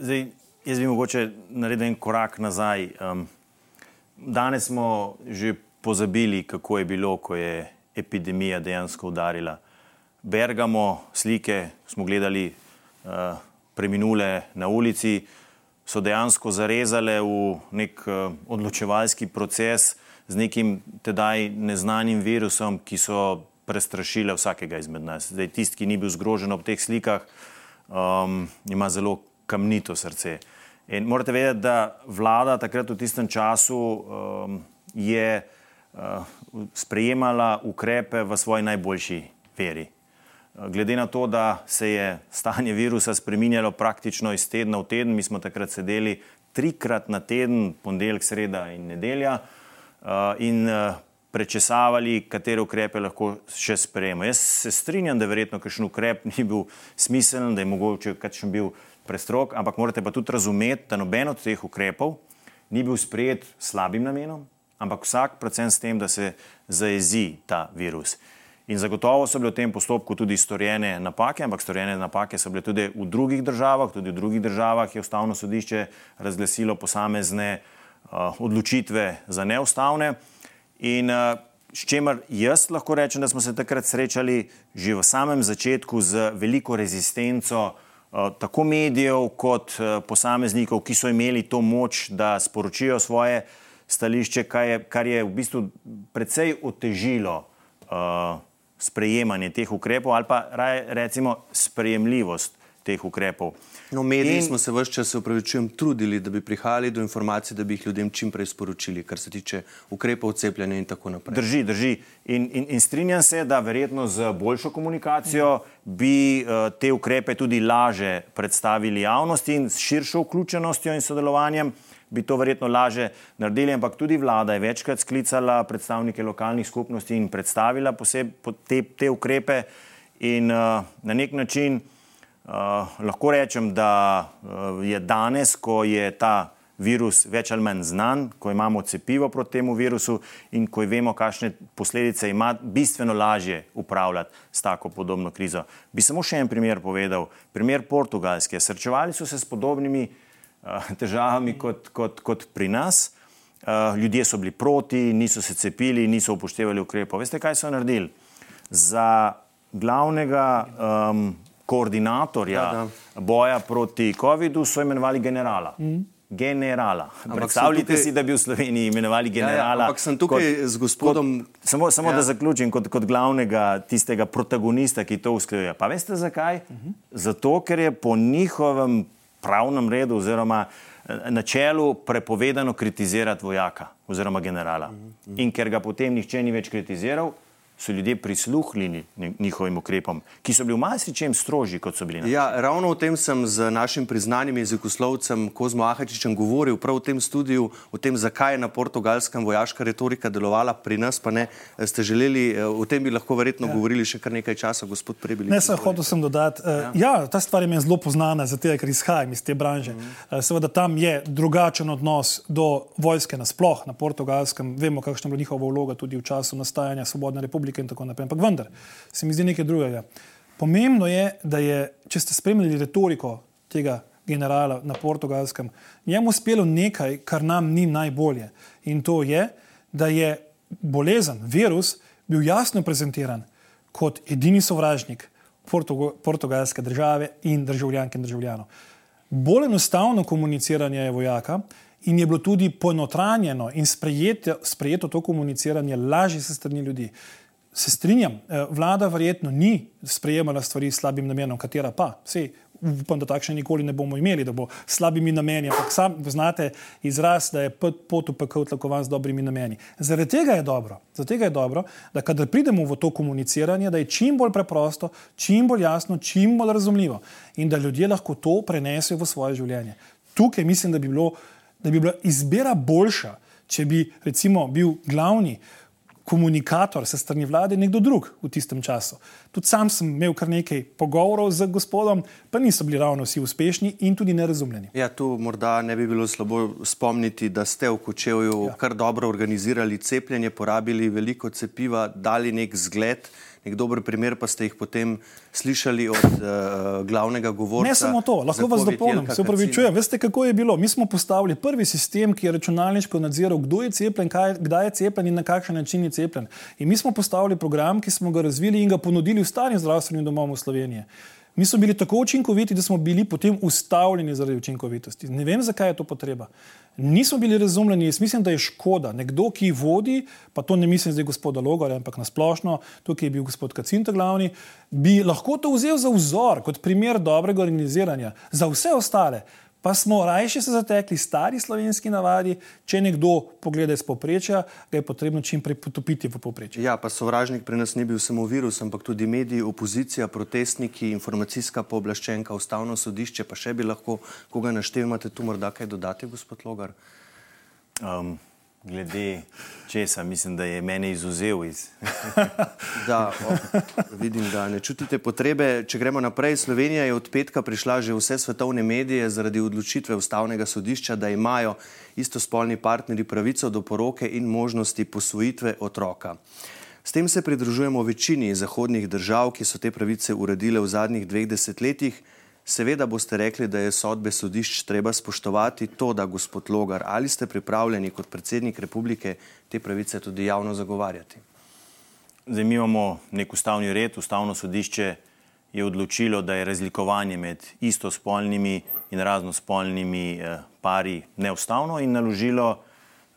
Zdaj, jaz bi mogoče naredil en korak nazaj. Um, danes smo že pozabili, kako je bilo, ko je epidemija dejansko udarila. Bergamo slike, smo gledali uh, preminule na ulici, so dejansko zarezale v nek uh, odločevalski proces z nekim tedaj neznanim virusom, ki so prestrašile vsakega izmed nas. Zdaj, tisti, ki ni bil zgrožen ob teh slikah, um, ima zelo kamnito srce. In morate vedeti, da vlada takrat v tistem času um, je uh, sprejemala ukrepe v svoji najboljši veri. Glede na to, da se je stanje virusa spremenjalo praktično iz tedna v teden, mi smo takrat sedeli trikrat na teden, ponedeljek, sreda in nedelja, in prečesavali, katere ukrepe lahko še sprejemo. Jaz se strinjam, da verjetno kakšen ukrep [laughs] ni bil smiseln, da je mogoče kakšen bil prestrok, ampak morate pa tudi razumeti, da noben od teh ukrepov ni bil sprejet s slabim namenom, ampak vsak predvsem s tem, da se zajezi ta virus. In zagotovo so bile v tem postopku tudi storjene napake, ampak storjene napake so bile tudi v drugih državah, tudi v drugih državah je ustavno sodišče razglasilo posamezne uh, odločitve za neustavne. In uh, s čimer jaz lahko rečem, da smo se takrat srečali že v samem začetku z veliko rezistenco uh, tako medijev kot uh, posameznikov, ki so imeli to moč, da sporočijo svoje stališče, kar je, kar je v bistvu precej otežilo uh, sprejemanje teh ukrepov ali pa raje recimo sprejemljivost teh ukrepov. No, mediji in... smo se vse čas, upravičujem, trudili, da bi prihajali do informacij, da bi jih ljudem čim prej sporočili, kar se tiče ukrepov, cepljenja in tako naprej. Drži, drži. In, in, in strinjam se, da verjetno z boljšo komunikacijo bi uh, te ukrepe tudi laže predstavili javnosti in s širšo vključenostjo in sodelovanjem bi to verjetno laže naredili, ampak tudi vlada je večkrat sklicala predstavnike lokalnih skupnosti in predstavila posebej te, te ukrepe in uh, na nek način lahko rečem, da uh, je danes, ko je ta virus več ali manj znan, ko imamo cepivo proti temu virusu in ko vemo, kakšne posledice ima, bistveno lažje upravljati s tako podobno krizo. Bi samo še en primer povedal. Primer Portugalske. Srčevali so se s podobnimi uh, težavami kot, kot, kot pri nas. Uh, ljudje so bili proti, niso se cepili, niso upoštevali ukrepov. Veste, kaj so naredili? Za glavnega um, koordinatorja da. boja proti COVID-u so imenovali generala. Mm. Generala. Predstavljajte tukaj... si, da bi v Sloveniji imenovali generala. Ja, ja, ampak sem tukaj kot, z gospodom. Kot, samo samo ja. da zaključim, kot, kot glavnega tistega protagonista, ki to usklajuje. Pa veste zakaj? Uh mhm. -huh. Zato, ker je po njihovem pravnem redu oziroma eh, načelu prepovedano kritizirati vojaka oziroma generala. Uh -huh. In ker ga potem nihče ni več kritiziral, so ljudje prisluhnili njihovim ukrepom, ki so bili v marsičem strožji, kot so bili na ja, Ravno o tem sem z našim priznanim jezikoslovcem Kozmo Ahačičem govoril, prav v tem studiu, o tem, zakaj je na portugalskem vojaška retorika delovala, pri nas pa ne. Ste želeli, eh, o tem bi lahko verjetno ja. govorili še kar nekaj časa, gospod Prebili. Ne, sem hotel sem dodati. Uh, ja. ja, ta stvar je meni zelo poznana, zato ker izhajam iz te branže. Uh, seveda tam je drugačen odnos do vojske nasploh na portugalskem. Vemo, kakšna je bila njihova vloga tudi v času nastajanja Svobodne republike republike in tako naprej. Ampak vendar, se mi zdi nekaj drugega. Pomembno je, da je, če ste spremljali retoriko tega generala na portugalskem, njemu uspelo nekaj, kar nam ni najbolje. In to je, da je bolezen, virus, bil jasno prezentiran kot edini sovražnik portugalske države in državljank in državljanov. Bolj enostavno komuniciranje je vojaka in je bilo tudi ponotranjeno in sprejeto, sprejeto to komuniciranje lažje se strani ljudi. Se strinjam, eh, vlada verjetno ni sprejemala stvari s slabim namenom, katera pa. Sej, upam, da takšne nikoli ne bomo imeli, da bo s slabimi nameni, ampak sam znate izraz, da je pot v pekel tlakovan z dobrimi nameni. Zaradi tega je dobro, tega je dobro da kadar pridemo v to komuniciranje, da je čim bolj preprosto, čim bolj jasno, čim bolj razumljivo in da ljudje lahko to prenesejo v svoje življenje. Tukaj mislim, da bi, bilo, da bi bila izbira boljša, če bi recimo bil glavni komunikator se strani vlade nekdo drug v tistem času. Tudi sam sem imel kar nekaj pogovorov z gospodom, pa niso bili ravno vsi uspešni in tudi nerazumljeni. Ja, tu morda ne bi bilo slabo spomniti, da ste v Kočevju ja. kar dobro organizirali cepljenje, porabili veliko cepiva, dali nek zgled. Nek dober primer pa ste jih potem slišali od uh, glavnega govorca. Ne samo to, lahko vas dopolnim. Se upravičujem, veste, kako je bilo? Mi smo postavili prvi sistem, ki je računalniško nadziral, kdo je cepljen, kaj, kdaj je cepljen in na kakšen način je cepljen. In mi smo postavili program, ki smo ga razvili in ga ponudili ostalim zdravstvenim domom v Sloveniji. Mi smo bili tako učinkoviti, da smo bili potem ustavljeni zaradi učinkovitosti. Ne vem, zakaj je to potreba. Nismo bili razumljeni, jaz mislim, da je škoda. Nekdo, ki vodi, pa to ne mislim zdaj gospoda Logora, ampak nasplošno, tukaj je bil gospod Kacinta glavni, bi lahko to vzel za vzor, kot primer dobrega organiziranja. Za vse ostale Pa smo rajši se zatekli stari slovenski navadi, če nekdo pogleda iz poprečja, ga je potrebno čim prej potopiti v poprečje. Ja, pa sovražnik pri nas ni bil samo virus, ampak tudi mediji, opozicija, protestniki, informacijska pooblaščenka, ustavno sodišče, pa še bi lahko koga naštevate tu morda kaj dodati, gospod Logar? Um, glede česa, mislim, da je mene izuzel iz. [laughs] da, o, vidim, da ne čutite potrebe. Če gremo naprej, Slovenija je od petka prišla že vse svetovne medije zaradi odločitve ustavnega sodišča, da imajo istospolni partnerji pravico do poroke in možnosti posvojitve otroka. S tem se pridružujemo večini zahodnih držav, ki so te pravice uredile v zadnjih dveh desetletjih. Seveda boste rekli, da je sodbe sodišč treba spoštovati to, da gospod Logar, ali ste pripravljeni kot predsednik republike te pravice tudi javno zagovarjati? Zdaj mi imamo nek ustavni red, ustavno sodišče je odločilo, da je razlikovanje med istospolnimi in raznospolnimi eh, pari neustavno in naložilo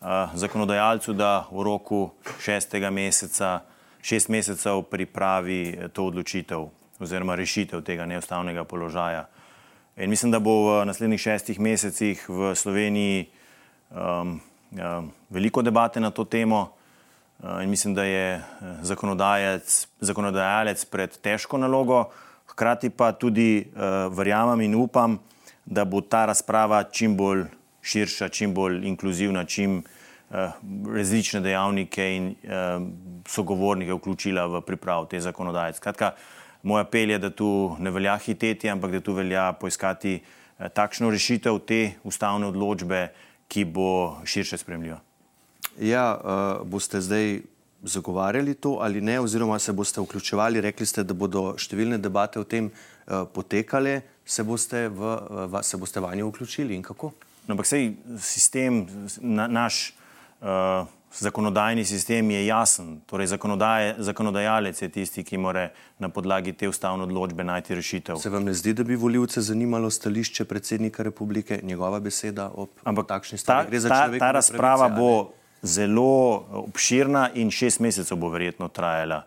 eh, zakonodajalcu, da v roku šestega meseca, šest mesecev pripravi eh, to odločitev oziroma rešitev tega neustavnega položaja. In mislim, da bo v naslednjih šestih mesecih v Sloveniji um, um, veliko debate na to temo. Uh, in mislim, da je uh, zakonodajalec pred težko nalogo, hkrati pa tudi uh, verjamem in upam, da bo ta razprava čim bolj širša, čim bolj inkluzivna, čim uh, različne dejavnike in uh, sogovornike vključila v pripravo te zakonodaje. Skratka, uh, moj apel je, da tu ne velja hiteti, ampak da tu velja poiskati eh, takšno rešitev te ustavne odločbe, ki bo širše spremljiva. Ja, uh, boste zdaj zagovarjali to ali ne, oziroma se boste vključevali, rekli ste, da bodo številne debate o tem uh, potekale, se boste, v, uh, se boste vanjo vključili in kako? No, ampak sej sistem, na, naš uh, zakonodajni sistem je jasen, torej zakonodajalec je tisti, ki mora na podlagi te ustavne odločbe najti rešitev. Se vam ne zdi, da bi voljivce zanimalo stališče predsednika republike, njegova beseda o takšni stvari? Ta, ta, ta razprava pravice, bo zelo obširna in šest mesecev bo verjetno trajala.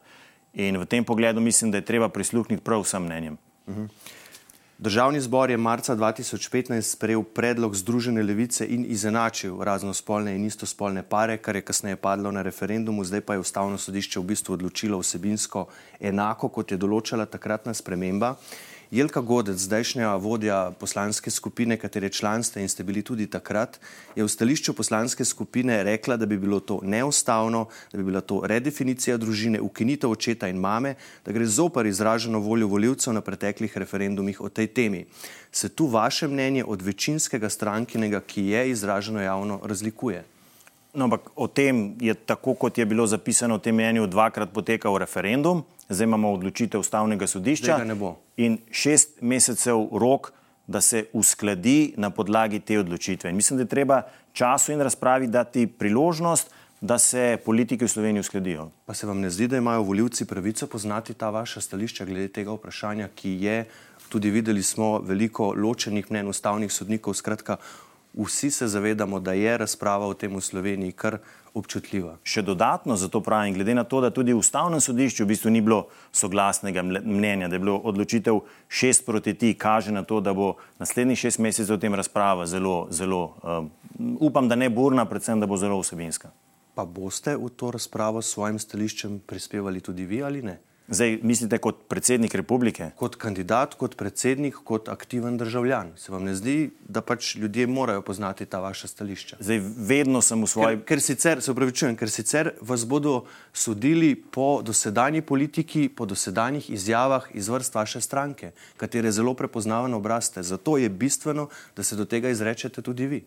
In v tem pogledu mislim, da je treba prisluhniti prav vsem mnenjem. Uh mhm. -huh. Državni zbor je marca 2015 sprejel predlog Združene levice in izenačil raznospolne in istospolne pare, kar je kasneje padlo na referendumu, zdaj pa je ustavno sodišče v bistvu odločilo vsebinsko enako, kot je določala takratna sprememba. Jelka Godec, zdajšnja vodja poslanske skupine, katere član ste in ste bili tudi takrat, je v stališču poslanske skupine rekla, da bi bilo to neustavno, da bi bila to redefinicija družine, ukinitev očeta in mame, da gre zopar izraženo voljo voljivcev na preteklih referendumih o tej temi. Se tu vaše mnenje od večinskega strankinega, ki je izraženo javno, razlikuje? No, ampak o tem je tako, kot je bilo zapisano v tem mnenju, dvakrat potekal referendum zdaj imamo odločitev ustavnega sodišča in šest mesecev rok, da se uskladi na podlagi te odločitve. In mislim, da je treba času in razpravi dati priložnost, da se politiki v Sloveniji uskladijo. Pa se vam ne zdi, da imajo voljivci pravico poznati ta vaša stališča glede tega vprašanja, ki je, tudi videli smo veliko ločenih mnen ustavnih sodnikov, skratka, vsi se zavedamo, da je razprava o tem v Sloveniji kar občutljiva. Še dodatno zato pravim, glede na to, da tudi v ustavnem sodišču v bistvu ni bilo soglasnega mnenja, da je bilo odločitev šest proti ti, kaže na to, da bo naslednjih šest mesecev o tem razprava zelo, zelo, um, upam, da ne burna, predvsem, da bo zelo vsebinska. Pa boste v to razpravo s svojim stališčem prispevali tudi vi ali ne? Zdaj, mislite kot predsednik republike? Kot kandidat, kot predsednik, kot aktiven državljan. Se vam ne zdi, da pač ljudje morajo poznati ta vaša stališča? Zdaj, vedno sem v svoji. Ker, ker sicer, se upravičujem, ker sicer vas bodo sodili po dosedanji politiki, po dosedanjih izjavah iz vrst vaše stranke, katere zelo prepoznavno obraste. Zato je bistveno, da se do tega izrečete tudi vi.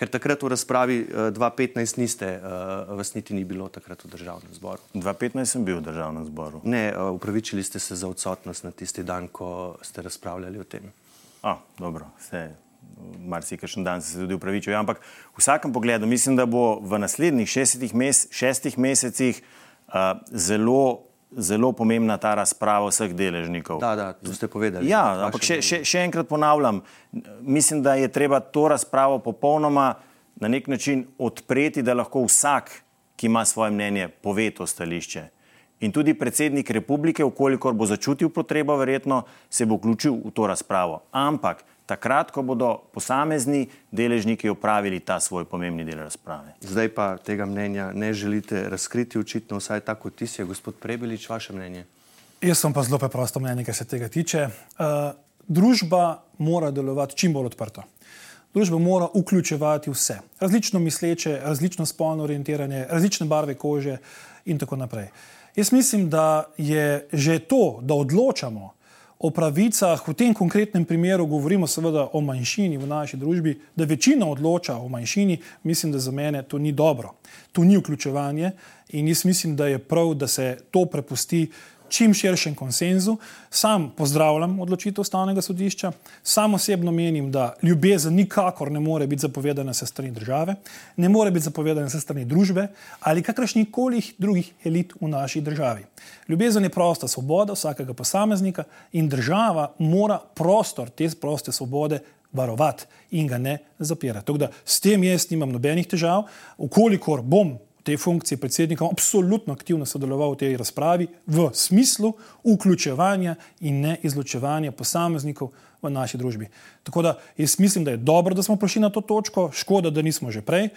Ker takrat v razpravi 2015 uh, niste, uh, vas niti ni bilo takrat v državnem zboru. 2015 sem bil v državnem zboru. Ne, uh, upravičili ste se za odsotnost na tisti dan, ko ste razpravljali o tem. A, dobro, vse. Marsikajšen dan se tudi upravičujem. Ja, ampak v vsakem pogledu mislim, da bo v naslednjih šestih, mes šestih mesecih uh, zelo zelo pomembna ta razprava vseh deležnikov. Da, da, to ste povedali. Ja, ampak še, še, še enkrat ponavljam, mislim, da je treba to razpravo popolnoma na nek način odpreti, da lahko vsak, ki ima svoje mnenje, pove to stališče. In tudi predsednik republike, ukolikor bo začutil potrebo, verjetno se bo vključil v to razpravo. Ampak takrat, ko bodo posamezni deležniki opravili ta svoj pomembni del razprave. Zdaj pa tega mnenja ne želite razkriti, očitno vsaj tako ti si, gospod Prebelič, vaše mnenje. Jaz sem pa zelo preprosto mnenje, kar se tega tiče. Uh, družba mora delovati čim bolj odprto. Družba mora vključevati vse, različno misleče, različno spolno orientiranje, različne barve kože in tako naprej. Jaz mislim, da je že to, da odločamo o pravicah, v tem konkretnem primeru govorimo seveda o manjšini v naši družbi, da večina odloča o manjšini, mislim, da za mene to ni dobro. To ni vključevanje in jaz mislim, da je prav, da se to prepusti čim širšem konsenzu. Sam pozdravljam odločitev ustavnega sodišča, sam osebno menim, da ljubezen nikakor ne more biti zapovedana se strani države, ne more biti zapovedana se strani družbe ali kakršnih koli drugih elit v naši državi. Ljubezen je prosta svoboda vsakega posameznika in država mora prostor te proste svobode varovati in ga ne zapirati. Tako da s tem jaz nimam nobenih težav, ukolikor bom tej funkciji predsednika absolutno aktivno sodeloval v tej razpravi v smislu vključevanja in ne izločevanja posameznikov v naši družbi. Tako da jaz mislim, da je dobro, da smo prišli na to točko, škoda, da nismo že prej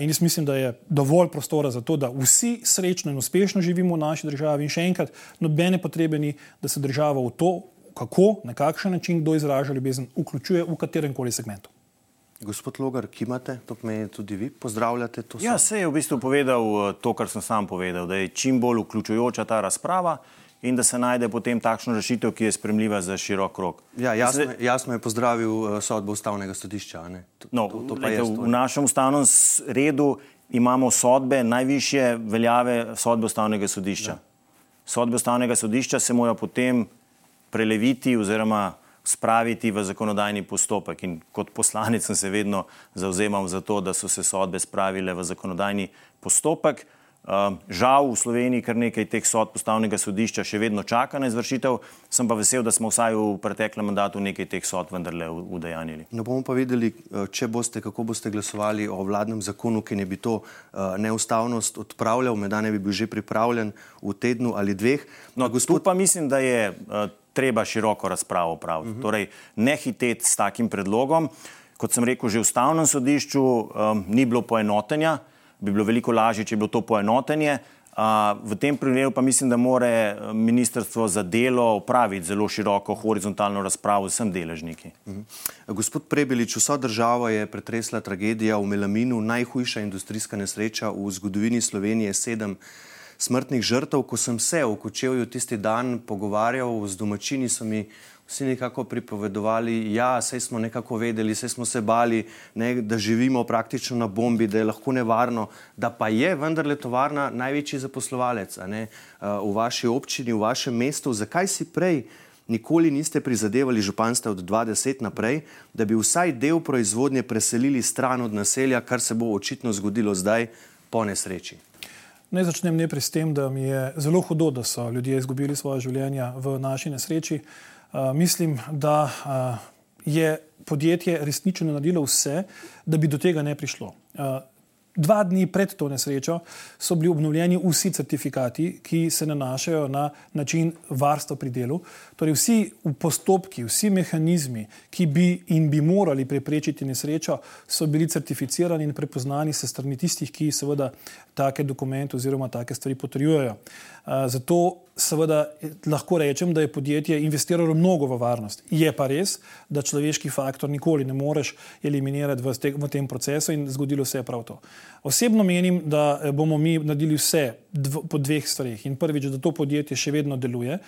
in jaz mislim, da je dovolj prostora za to, da vsi srečno in uspešno živimo v naši državi in še enkrat, nobene potrebe ni, da se država v to, kako, na kakšen način, kdo izraža ljubezen, vključuje v katerem koli segmentu. Gospod Logar, ki imate, to pomeni tudi vi, pozdravljate to? Ja, se je v bistvu povedal eh, to, kar sem sam povedal, da je čim bolj vključujoča ta razprava in da se najde potem takšno rešitev, ki je spremljiva za širok krok. Ja, jasno, se... jasno je pozdravil eh, sodbo ustavnega sodišča. To, no, to, to lejte, v našem ustavnem redu imamo sodbe, najvišje veljave sodbe ustavnega sodišča. Ja. Sodbe ustavnega sodišča se morajo potem preleviti oziroma spraviti v zakonodajni postopek. In kot poslanec sem se vedno zauzemal za to, da so se sodbe spravile v zakonodajni postopek. Uh, žal v Sloveniji kar nekaj teh sodb postavnega sodišča še vedno čaka na izvršitev, sem pa vesel, da smo vsaj v preteklem mandatu nekaj teh sodb vendarle udejanili. Ne bomo pa videli, eh, če boste, kako boste glasovali o vladnem zakonu, ki ne bi to uh, neustavnost odpravljal, meda ne bi bil že pripravljen v tednu ali dveh. No, gospod... pa mislim, da je uh, treba široko razpravo praviti. Uh -huh. Torej, ne hiteti s takim predlogom. Kot sem rekel, že v ustavnem sodišču um, ni bilo poenotenja, bi bilo veliko lažje, če bi bilo to poenotenje. Uh, v tem primeru pa mislim, da more um, Ministrstvo za delo upraviti zelo široko horizontalno razpravo z vsem deležniki. Uh -huh. Gospod Prebelič, vsa država je pretresla tragedija v Melaminu, najhujša industrijska nesreča v zgodovini Slovenije, sedem smrtnih žrtev. Ko sem se v Kočevju tisti dan pogovarjal z domačini, so mi vsi nekako pripovedovali, ja, smo nekako vedeli, da smo se bali, ne, da živimo praktično na bombi, da je lahko nevarno, da pa je vendarle tovarna največji zaposlovalec ne, v vaši občini, v vašem mestu. Zakaj si prej? Nikoli niste prizadevali, župan ste od 20 naprej, da bi vsaj del proizvodnje preselili stran od naselja, kar se bo očitno zgodilo zdaj po nesreči. Naj začnem najprej s tem, da mi je zelo hudo, da so ljudje izgubili svoje življenje v naši nesreči. Uh, mislim, da uh, je podjetje resnično naredilo vse, da bi do tega ne prišlo. Uh, Dva dni pred to nesrečo so bili obnovljeni vsi certifikati, ki se nanašajo na način varstva pri delu. Torej, vsi postopki, vsi mehanizmi, ki bi in bi morali preprečiti nesrečo, so bili certificirani in prepoznani se strani tistih, ki seveda take dokumente oziroma take stvari potrjujejo. Zato seveda lahko rečem, da je podjetje investiralo mnogo v varnost. Je pa res, da človeški faktor nikoli ne moreš eliminirati v, te, v tem procesu in zgodilo se je prav to. Osebno menim, da bomo mi naredili vse dv, po dveh stvarih. In prvič, da to podjetje še vedno deluje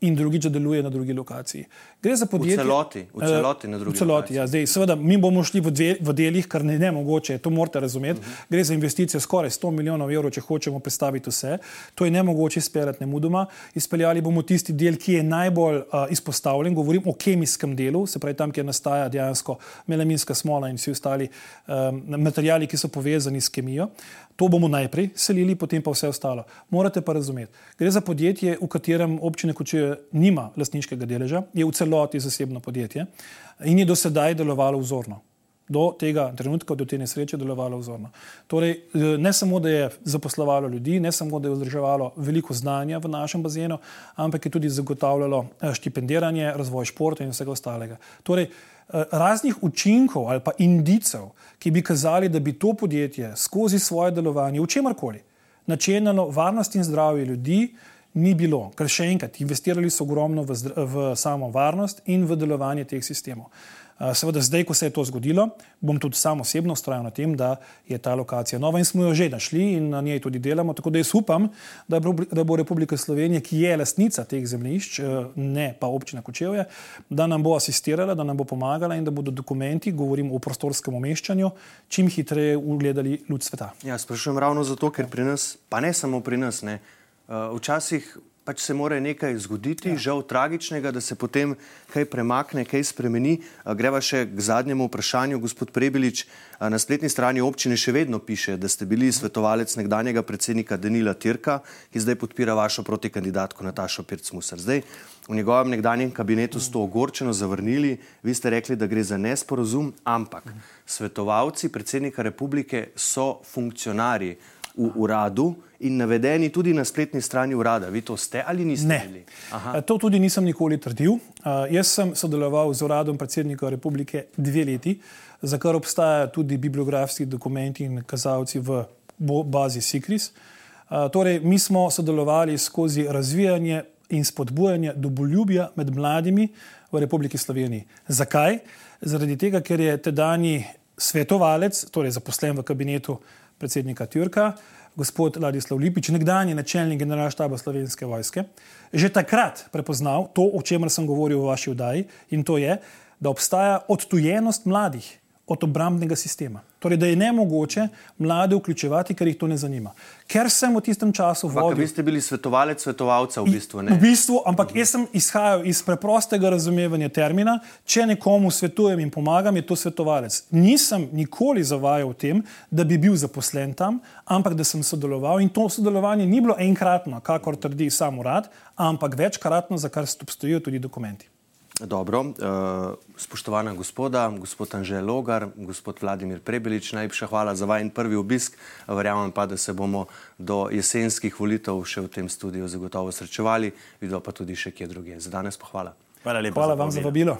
in drugič, da deluje na drugi lokaciji. Gre za podjetje, v celoti, v celoti na drugi lokaciji. V celoti, ja. Zdaj, seveda, mi bomo šli v, dve, v delih, kar ne je mogoče, to morate razumeti. Uh mhm. -huh. Gre za investicijo skoraj 100 milijonov evrov, če hočemo predstaviti vse. To je ne mogoče izpeljati nemudoma. Izpeljali bomo tisti del, ki je najbolj uh, izpostavljen, govorim o kemijskem delu, se pravi tam, kjer nastaja dejansko melaminska smola in vsi ostali um, materijali, ki so povezani s kemijo. To bomo najprej selili, potem pa vse ostalo. Morate pa razumeti, gre za podjetje, v katerem občine Kočije nima lastniškega deleža, je v celoti zasebno podjetje in je do sedaj delovalo vzorno. do tega trenutka, do te nesreče, delovalo vzorno. Torej, eh, ne samo, da je zaposlovalo ljudi, ne samo, da je vzdrževalo veliko znanja v našem bazenu, ampak je tudi zagotavljalo eh, štipendiranje, razvoj športa in vsega ostalega. Torej, raznih učinkov ali pa indicev, ki bi kazali, da bi to podjetje skozi svoje delovanje, v čemarkoli, načenjalo varnost in zdravje ljudi, ni bilo. Ker še enkrat, investirali so ogromno v, v samo varnost in v delovanje teh sistemov. Seveda, zdaj, ko se je to zgodilo, bom tudi sam osebno ustrajal na tem, da je ta lokacija nova in smo jo že našli in na njej tudi delamo. Tako da jaz upam, da bo Republika Slovenija, ki je lastnica teh zemljišč, eh, ne pa občina Kočevje, da nam bo asistirala, da nam bo pomagala in da bodo dokumenti, govorim o prostorskem umeščanju, čim hitreje ugledali luč sveta. Ja, sprašujem ravno zato, ker pri nas, pa ne samo pri nas, ne, eh, včasih pač se mora nekaj zgoditi, ja. žal tragičnega, da se potem kaj premakne, kaj spremeni. Greva še k zadnjemu vprašanju, gospod Prebelič. Na spletni strani občine še vedno piše, da ste bili svetovalec nekdanjega predsednika Danila Tirka, ki zdaj podpira vašo protikandidatko Natašo Pircmusar. Zdaj v njegovem nekdanjem kabinetu ste ogorčeno zavrnili, vi ste rekli, da gre za nesporazum, ampak svetovalci predsednika republike so funkcionarji v uradu in navedeni tudi na spletni strani urada. Vi to ste ali niste? Ne. Aha. To tudi nisem nikoli trdil. Jaz sem sodeloval z uradom predsednika republike dve leti, za kar obstajajo tudi bibliografski dokumenti in kazalci v bazi SICRIS. Torej, mi smo sodelovali skozi razvijanje in spodbujanje doboljubja med mladimi v Republiki Sloveniji. Zakaj? Zaradi tega, ker je tedajni svetovalec, torej zaposlen v kabinetu predsednika Turka, gospod Ladislav Lipič, nekdanji načelnik generalštaba slovenske vojske, že takrat prepoznal to, o čemer sem govoril v vaši vdaji, in to je, da obstaja odtujenost mladih od obrambnega sistema. Torej, da je ne mogoče mlade vključevati, ker jih to ne zanima. Ker sem v tistem času vodil. Vi ste bili svetovalec svetovalca v bistvu. Ne? V bistvu, ampak jaz sem izhajal iz preprostega razumevanja termina. Če nekomu svetujem in pomagam, je to svetovalec. Nisem nikoli zavajal o tem, da bi bil zaposlen tam, ampak da sem sodeloval in to sodelovanje ni bilo enkratno, kakor trdi sam urad, ampak večkratno, za kar obstojijo tudi dokumenti. Dobro, uh, spoštovana gospoda, gospod Anžel Logar, gospod Vladimir Prebelič, najlepša hvala za vajen prvi obisk. Verjamem pa, da se bomo do jesenskih volitev še v tem studiu zagotovo srečevali, videl pa tudi še kje druge. Za danes pa hvala. Hvala lepa. Hvala za vam za vabilo.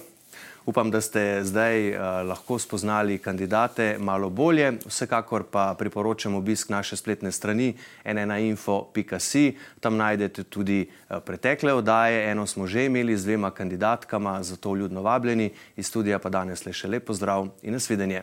Upam, da ste zdaj uh, lahko spoznali kandidate malo bolje. Vsekakor pa priporočam obisk naše spletne strani nnainfo.si. Tam najdete tudi uh, pretekle oddaje. Eno smo že imeli z dvema kandidatkama, zato ljudno vabljeni. Iz studija pa danes le še lepo zdrav in nasvidenje.